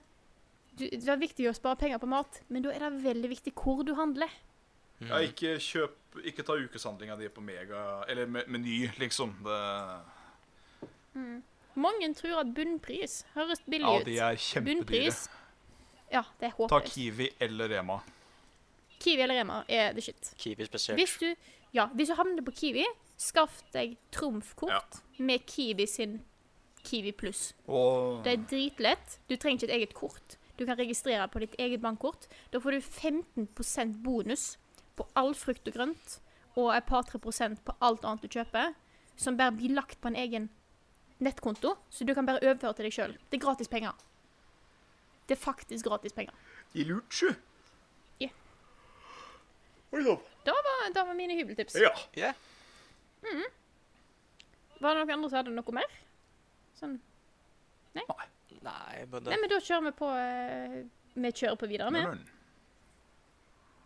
Du, det er viktig å spare penger på mat, men da er det veldig viktig hvor du handler. Ja, ikke kjøp Ikke ta ukeshandlinga di på Mega Eller me Meny, liksom. Det, Mange tror at bunnpris høres billig ut. ja, de er kjempedyre. Bunnpris Ja, det er Ta. Kiwi eller Rema. Kiwi eller Rema er the shit. Kiwi spesielt. Hvis du, ja, hvis du havner på Kiwi, skaff deg trumfkort Ja. med Kiwi sin Kiwi pluss. Oh. Det er dritlett. Du trenger ikke et eget kort. Du kan registrere på ditt eget bankkort. Da får du 15% bonus på all frukt og grønt og et par-tre prosent på alt annet du kjøper, som bare blir lagt på en egen nettkonto, så du kan bare overføre til deg sjøl. Det er gratis penger. Det er faktisk gratis penger. De lurt, Ja. Oi sann. Det var, mine hybeltips. Ja. Ja. Var det noen andre som hadde noe mer? Sånn. Nei, men Nei, men da kjører vi på eh, Vi kjører på videre med. Men,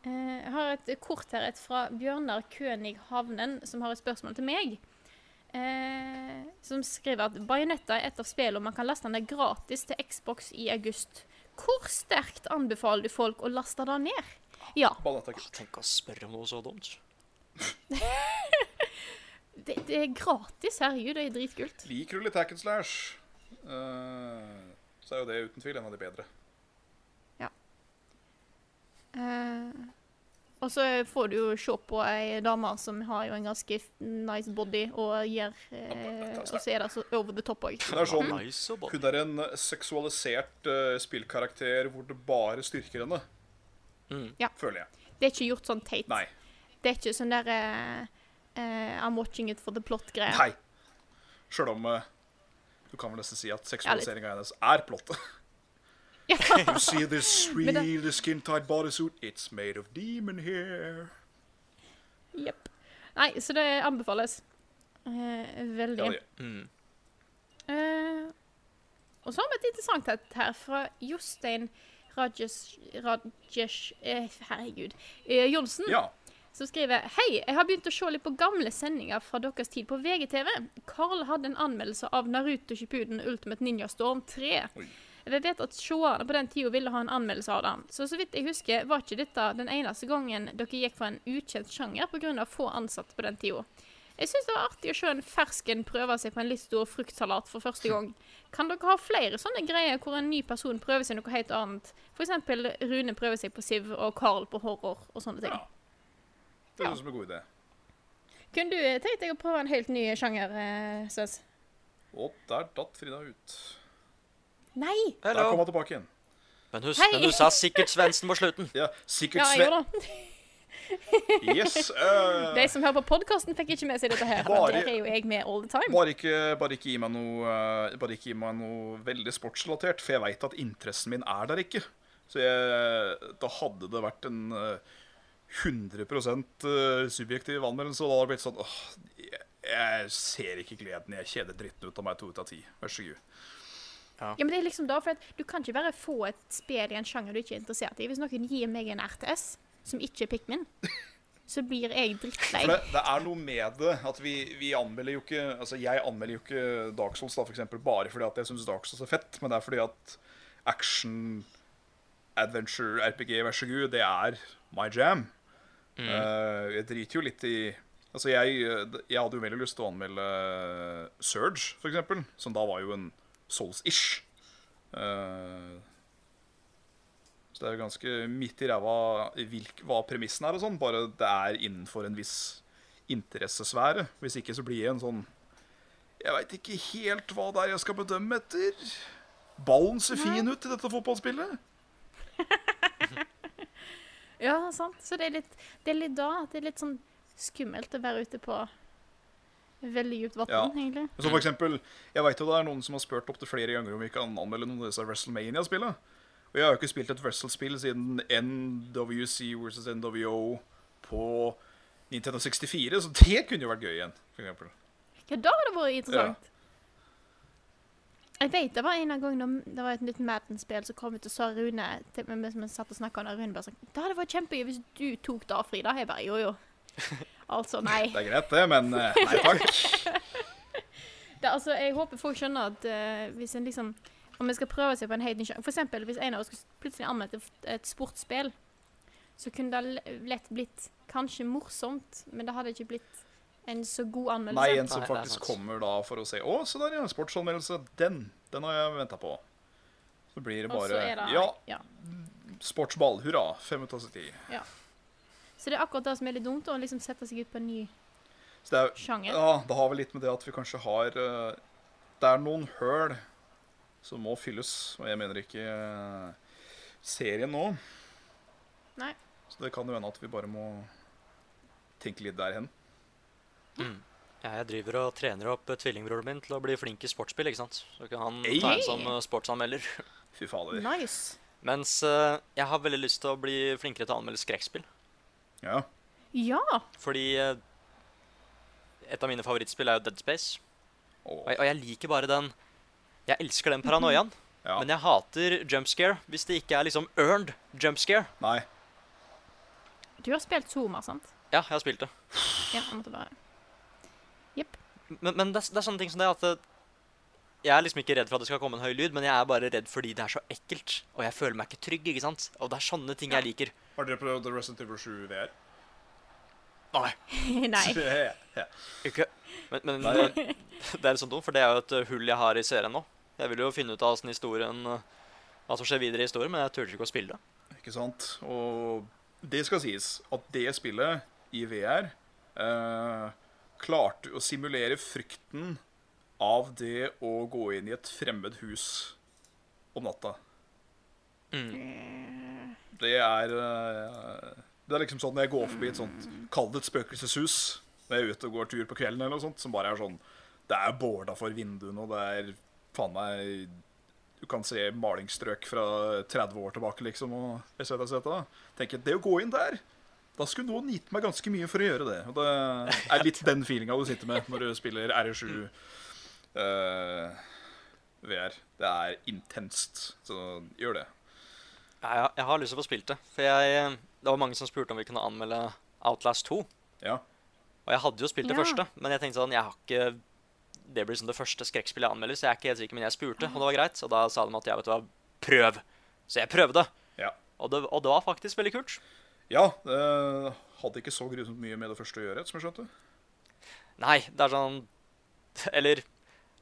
Eh, Jeg har et kort her et fra Bjørnar Kønig Havnen, som har et spørsmål til meg. Eh, som skriver at Bajonetta er et av spillene man kan laste ned gratis til Xbox i august. Hvor sterkt anbefaler du folk å laste det ned? Ja, Balletta Tenk å spørre om noe så dumt. det, det er gratis. Herregud, det er dritkult. Liker du litt hack and slash, uh, så er jo det uten tvil en av de bedre. Eh, og så får du jo se på ei dame som har jo en ganske nice body, og gjør eh, Og så er det så over the top òg. Hun er sånn Nice og body. Hun er en seksualisert eh, spillkarakter hvor det bare styrker henne. Mm. Ja. Føler jeg. Det er ikke gjort sånn teit. Nei. Det er ikke sånn der uh, uh, I'm watching it for the plot-greie. Nei. Sjøl om uh, du kan vel nesten si at seksualiseringa hennes er plottet. Ja. You see this really skin-tight bodysuit? It's made of demon hair. Jepp. Nei, så det anbefales. Eh, veldig. Ja, ja. Mm. Eh, og så har vi et interessant et her fra Jostein Rajesh, Rajesh eh, Herregud. Eh, Johnsen. ja. som skriver Hei, jeg har begynt å se litt på gamle sendinger fra deres tid på VGTV. Carl hadde en anmeldelse av Naruto Shippuden Ultimate Ninja Storm 3. Oi. Jeg vet at seerne på den tida ville ha en anmeldelse av den. Så så vidt jeg husker, var ikke dette den eneste gangen dere gikk for en ukjent sjanger pga. få ansatte på den tida. Jeg syns det var artig å se en fersken prøve seg på en litt stor fruktsalat for første gang. Kan dere ha flere sånne greier hvor en ny person prøver seg noe helt annet? F.eks. Rune prøver seg på Siv og Carl på horror og sånne ting. Ja. Det høres ut som en god idé. Kunne du tenkt deg å prøve en helt ny sjanger, eh, Svens? Og der datt Frida ut. Nei! Der Hello. kom hun tilbake igjen. Men husk, Hei. men du sa sikkert Svendsen på slutten. Ja, sikkert Ja, jeg gjorde det. Yes. Uh, De som hører på podkasten, fikk ikke med seg dette her. Bare- der er jo jeg med all the time. Bare ikke, bare ikke gi meg noe eh, Bare ikke gi meg noe veldig sportsrelatert, for jeg veit at interessen min er der ikke. Så jeg, da hadde det vært en eh, 100 eh, subjektiv anmeldelse, og da hadde det blitt sånn åh, jeg, Jeg ser ikke gleden. Jeg kjeder dritten ut av meg to ut av ti. Vær så god. Ja, men det er liksom da, for at Du kan ikke bare få et spill i en sjanger du ikke er interessert i. Hvis noen gir meg en RTS som ikke er Pikmin, så blir jeg drittlei. For det, det er noe med det at vi, vi anmelder jo ikke Altså, jeg anmelder jo ikke Dark Souls da, for eksempel, bare fordi at jeg syns Dark Souls er fett, men det er fordi at action, adventure, RPG, vær så god, det er my jam. Eh, jeg driter jo litt i Altså, jeg, jeg hadde jo veldig lyst til å anmelde Surge, for eksempel, som da var jo en Souls-ish. Eh, så det er jo ganske midt i ræva hva premissen er og sånn, bare det er innenfor en viss interessesfære. Hvis ikke så blir jeg en sånn Jeg veit ikke helt hva det er jeg skal bedømme etter. Ballen ser fin ut i dette fotballspillet. Ja, sant. Så det er litt, det er litt da at det er litt sånn skummelt å være ute på veldig dypt vann, Ja. egentlig. Så for eksempel, Jeg veit jo det er noen som har spurt opptil flere ganger om vi kan anmelde noen av disse WrestleMania-spillene. Og jeg har jo ikke spilt et wrestle-spill siden NWC versus NWO på Nintendo 64, så det kunne jo vært gøy igjen. For eksempel. Ja, da hadde det vært interessant. Jeg vet det var en gang det var et nytt Madden-spill som kom ut, og sa Rune til mens vi satt og snakka om det, Rune bare sånn Det hadde vært kjempegøy hvis du tok det, Frida. Jeg bare jo, jo. Altså, nei. Det er greit, det, men eh, nei takk. Det, altså, jeg håper folk skjønner at uh, hvis en liksom Om vi skal prøve seg på en helt ny sjanger For eksempel hvis en av oss skulle plutselig anmeldte et, sportsspill, så kunne det lett blitt kanskje morsomt, men det hadde ikke blitt en så god anmeldelse. Nei, en som faktisk kommer da for å se Å, se der, ja. Sportsanmeldelse. Den. Den har jeg venta på. Så blir det bare det Ja, ja. sportsball. Hurra. Fem ut av ti. Så det er akkurat det som er litt dumt, å liksom sette seg ut på en ny Så er sjanger. Ja, det har vel litt med det at vi kanskje har eh, Det er noen høl som må fylles, og jeg mener ikke eh, serien nå. Nei. Så det kan jo hende at vi bare må tenke litt der hen. Ja, jeg driver og trener opp eh, tvillingbroren min til å bli flink i sportsspill, ikke sant. Så kan han Ei. ta en som eh, sportsanmelder. Fy fader. Nice. Mens uh, jeg har veldig lyst til å bli flinkere til å anmelde skrekkspill. Ja. Ja. Fordi uh, et av mine favorittspill er jo Dead Space. Oh. Og jeg, og jeg liker bare den Jeg elsker den paranoiaen. ja. Men jeg hater jump scare hvis det ikke er liksom earned jump scare. Nei. Du har spilt Zoomer, sant? Ja, jeg har spilt det. Ja, jeg måtte bare Men, men det, er, det er sånne ting som det at eh, jeg er liksom ikke redd for at det skal komme en høy lyd, men jeg er bare redd fordi det er så ekkelt. Og jeg føler meg ikke trygg, ikke sant? Og det er sånne ting jeg liker. Har dere prøvd Resident Evil 7 VR? Nei. Nei. ja. Ikke. Men, men det, det er sånn dumt, for det er jo et uh, hull jeg har i serien nå. Jeg vil jo finne ut av historien uh, Hva som skjer videre i historien, men jeg tør ikke å spille det. Ikke sant? Og det skal sies at det spillet i VR eh, klarte å simulere frykten av det å gå inn i et fremmed hus om natta. Mm. Det er eh, Det er liksom sånn når jeg går forbi et sånt Kall det et spøkelseshus når jeg er ute og går tur på kvelden, eller noe sånt, som bare er sånn Det er borda for vinduene, og det er faen meg Du kan se malingsstrøk fra 30 år tilbake, liksom, og etc. etc. Tenker det å gå inn der da skulle noen gitt meg ganske mye for å gjøre det. Og det er litt den feelinga du sitter med når du spiller RE7 uh, VR. Det er intenst, så gjør det. Jeg, jeg, har lyst til å få spilt det. For jeg, uh, det var mange som spurte om vi kunne anmelde Outlast 2. Ja. Og jeg hadde jo spilt det Ja. første, men jeg tenkte sånn Jeg har ikke Det blir liksom det første skrekkspillet jeg anmelder, så jeg er ikke helt sikker, men jeg spurte, og det var greit. Og da sa de at ja, vet du hva, prøv. Så jeg prøvde. Ja. Og det, og det var faktisk veldig kult. Ja, det hadde ikke så grusomt mye med det første å gjøre, som jeg skjønte. Nei, det er sånn Eller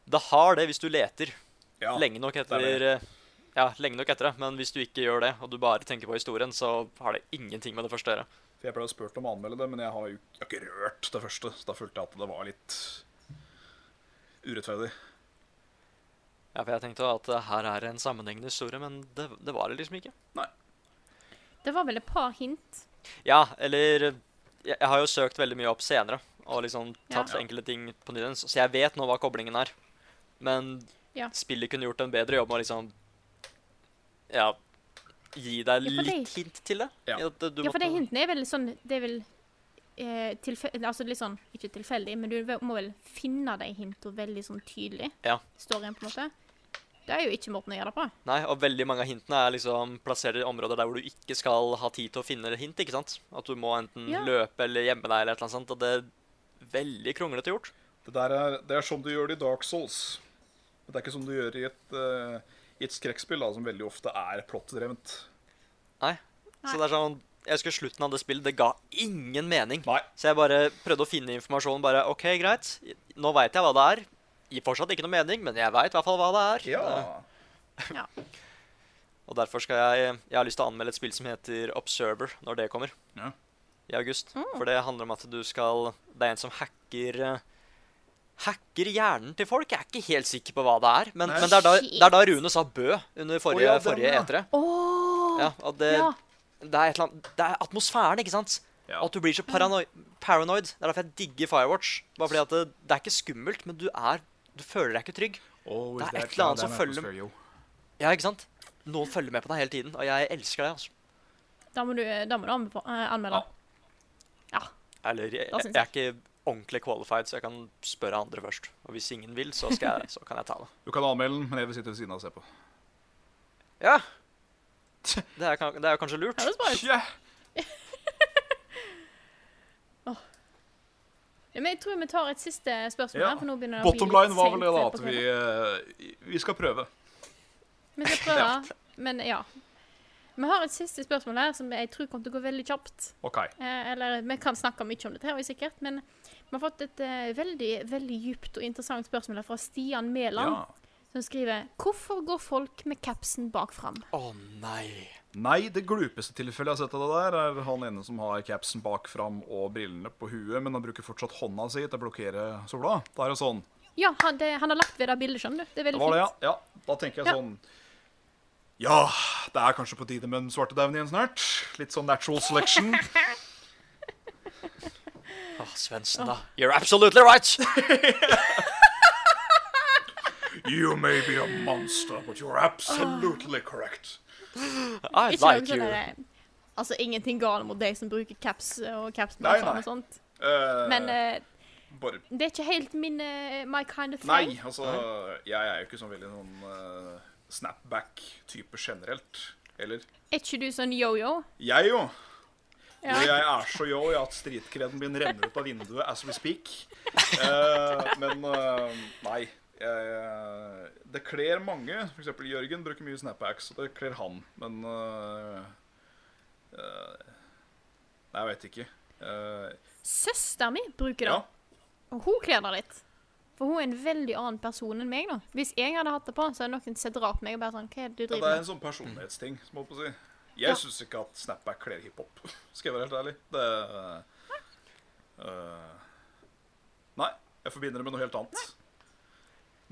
det har det hvis du leter Ja, lenge nok etter det det. Ja, lenge nok etter det. Men hvis du ikke gjør det, og du bare tenker på historien, så har det ingenting med det første å gjøre. For jeg ble jo spurt om å anmelde det, men jeg har jo jeg har ikke rørt det første. Så da følte jeg at det var litt urettferdig. Ja, for jeg tenkte at her er en sammenhengende historie, men det, det var det liksom ikke. Nei. Det var vel et par hint. Ja, eller jeg, jeg har jo søkt veldig mye opp senere og liksom tatt Ja. enkelte ting på nytt, så jeg vet nå hva koblingen er. Men Ja. spillet kunne gjort en bedre jobb med å liksom Ja, gi deg Ja, litt det- hint til det. Ja. At du Ja, for de hintene er vel sånn Det er vel eh, altså litt sånn, ikke tilfeldig, men du må vel finne de hintene veldig sånn tydelig. Ja. Storyen, på en måte. Det er jo ikke måten å gjøre det på. Nei, og veldig mange av hintene er liksom plassert i områder der hvor du ikke skal ha tid til å finne hint, ikke sant? At du må enten Ja. løpe eller gjemme deg eller et eller annet sånt, og det er veldig kronglete gjort. Det der er, det er sånn du gjør det i Dark Souls. Det er ikke som du gjør i et, eh, i et skrekkspill, da, som veldig ofte er plottdrevent. Nei. Så det er sånn Jeg husker slutten av det spillet, det ga ingen mening. Nei. Så jeg bare prøvde å finne informasjon. Bare OK, greit. Nå veit jeg hva det er. Gir fortsatt ikke noe mening, men jeg veit i hvert fall hva det er. Ja. ja. Og derfor skal jeg Jeg har lyst til å anmelde et spill som heter Observer, når det kommer. Ja. I august. For det handler om at du skal Det er en som hacker eh, Hacker hjernen til folk. Jeg er ikke helt sikker på hva det er. Men, men det, er da, det er da Rune sa Bø under forrige, oh, ja, forrige ja. etere. Oh, Ja, og det, ja. det er et eller annet Det er atmosfæren, ikke sant? Ja. At du blir så paranoid, paranoid. Det er derfor jeg digger Firewatch. Bare fordi at det, det er ikke skummelt, men du er Du føler deg ikke trygg. Oh, Det er et eller annet som følger-. Ja, ikke sant? Noen følger med på deg hele tiden, og jeg elsker det. altså. Da må du, da må du eh, anmelde. Ja. Eller jeg, jeg, jeg er ikke ordentlig qualified, så jeg kan spørre andre først. Og hvis ingen vil, så, skal jeg, så kan jeg ta det. Du kan anmelde den, men jeg vil sitte ved siden av og se på. Ja. Det er, det er jo kanskje lurt. Det bra ut. Ja. Ja, Men jeg tror vi tar et siste spørsmål Ja. her, for nå begynner det å bli Bottom litt line var vel det da at vi, eh, vi skal prøve. Vi skal prøve, men ja. Vi har et siste spørsmål her som jeg tror kommer til å gå veldig kjapt. OK. Eh, eller vi kan snakke mye om dette, her, sikkert, men vi har fått et uh, veldig veldig djupt og interessant spørsmål fra Stian Mæland, Ja. som skriver Hvorfor går folk med capsen bak fram? Å nei. Nei, det glupeste tilfellet jeg har sett av det der, er han ene som har capsen bak fram og brillene på huet, men han bruker fortsatt hånda si til å blokkere sola. Da er det sånn. Ja, han, det, han har lagt ved det bildet, skjønner du. Det er Det veldig fint. det, ja. ja. Da tenker jeg Ja. sånn Ja, det er kanskje på tide med en svartedauden igjen snart. Litt sånn natural selection. Å, Svendsen, da. You're absolutely right! You may be a monster, but you're absolutely correct. I like you. der, Altså, ingenting galt mot deg som bruker caps og caps Nei, nei. og sånt. Uh, Men uh, det er ikke helt min uh, my kind of thing. Nei, altså Jeg er jo ikke sånn veldig noen snapback-type generelt. Eller Er ikke du sånn yo-yo? Jeg jo. Ja. Og jeg er så yo at stritkreden min renner ut av vinduet as we speak. Eh, men eh, nei. Jeg, det kler mange. For eksempel Jørgen bruker mye snapbacks, og det kler han. Men eh, eh, Nei, jeg vet ikke. Uh, Søstera mi bruker det, ja. og hun kler det litt. For hun er en veldig annen person enn meg. nå. Hvis jeg hadde hatt det på, så hadde noen sett rart på meg og bare sånn Hva er det du ja, det er en sånn personlighetsting, som jeg holdt på å si. Jeg Ja. syns ikke at snapback kler hiphop, skal jeg være helt ærlig. Det uh, Nei, jeg forbinder det med noe helt annet.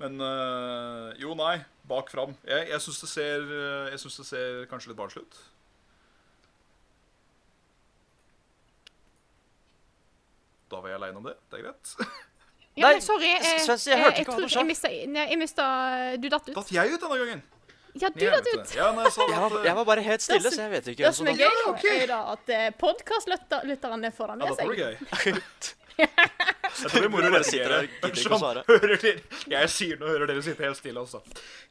Men uh, jo, nei. Bak fram. Jeg, jeg syns det, ser, jeg synes det ser kanskje litt barnslig ut. Da var jeg aleine om det. Det er greit. Ja, Nei, men sorry. Jeg, jeg, jeg jeg, jeg, jeg. Jeg jeg mista Du datt ut. Datt jeg ut denne gangen? Ja, du Jeg datt ut. Ja, nei, sånn at, Jeg var, jeg var bare helt stille, så jeg vet ikke. Det som er gøy, Ja, da, ok. er da at eh, podkastlytterne får det Ja, med dette seg. gøy. Jeg tror det er moro å Dere sitter her, gidder ikke å svare. hører dere, jeg sier noe, hører dere sitte helt stille, altså.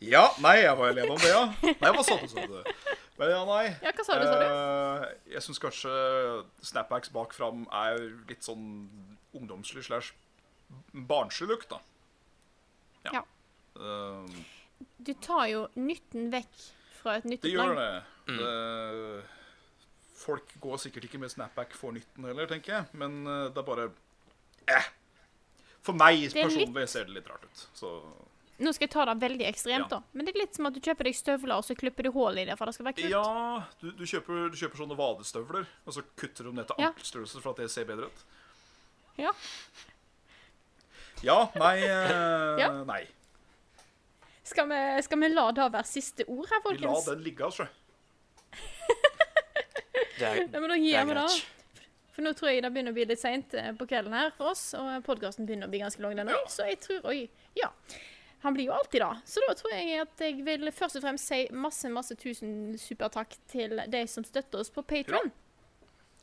Ja, nei, jeg var alene om det, ja. Nei, hva sa du, sa du? Men ja, nei. Ja, hva sa du, sa du? Eh, jeg syns kanskje snapbacks bak fram er litt sånn ungdomslig slash barnslig lukt, da. Ja. Eh, Du tar jo nytten vekk fra et det gjør det. det. Folk går sikkert ikke med snapback for nytten heller, tenker jeg. Men eh, det er bare eh. For meg er litt- personlig ser det litt rart ut. Så Nå skal jeg ta det veldig ekstremt, Ja. da. Men det er litt som at du kjøper deg støvler, og så klipper du hull i det for det skal være kult. Ja, du, du, kjøper, du kjøper sånne vadestøvler, og så kutter du dem ned til Ja. ankelstørrelse for at det ser bedre ut. Ja. Ja, nei eh, Ja. Nei. Skal, vi, skal vi la det være siste ord her, Vi la den ligge, altså. Det er, Nei, men da det gir er vi det. For nå tror jeg det begynner å bli litt seint på kvelden her for oss, og podkasten begynner å bli ganske lang, den òg. Så jeg tror Oi. Ja. Han blir jo alltid det. Så da tror jeg at jeg vil først og fremst si masse, masse tusen supertakk til de som støtter oss på Patron.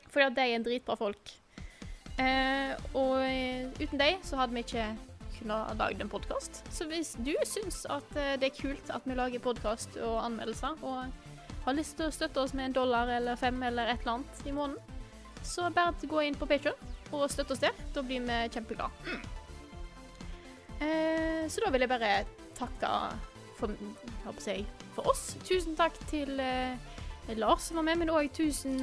Fordi at de er dritbra folk. Eh, og eh, uten de så hadde vi ikke kunnet lage en podkast. Så hvis du syns at eh, det er kult at vi lager podkast og anmeldelser, og har lyst til å støtte oss med en dollar eller fem eller et eller annet i måneden, så bare gå inn på Patreon og støtte oss der. Da blir vi kjempeglade. Eh, så da vil jeg bare takke for, jeg for oss. Tusen takk til eh, Lars som var med, men òg tusen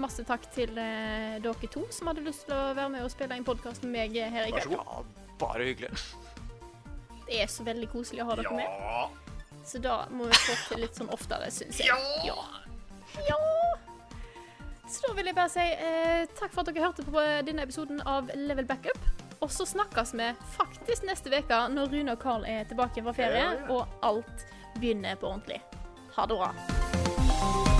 masse takk til eh, dere to som hadde lyst til å være med og spille inn podkast med meg her i kveld. Ja, bare hyggelig. Det er så veldig koselig å ha dere med. Så da må vi få til litt sånn oftere, syns jeg. Ja. ja. Så da vil jeg bare si eh, takk for at dere hørte på denne episoden av Level Backup. Og så snakkes vi faktisk neste uke når Rune og Carl er tilbake fra ferie, Ja, ja, ja. og alt begynner på ordentlig. Ha det bra.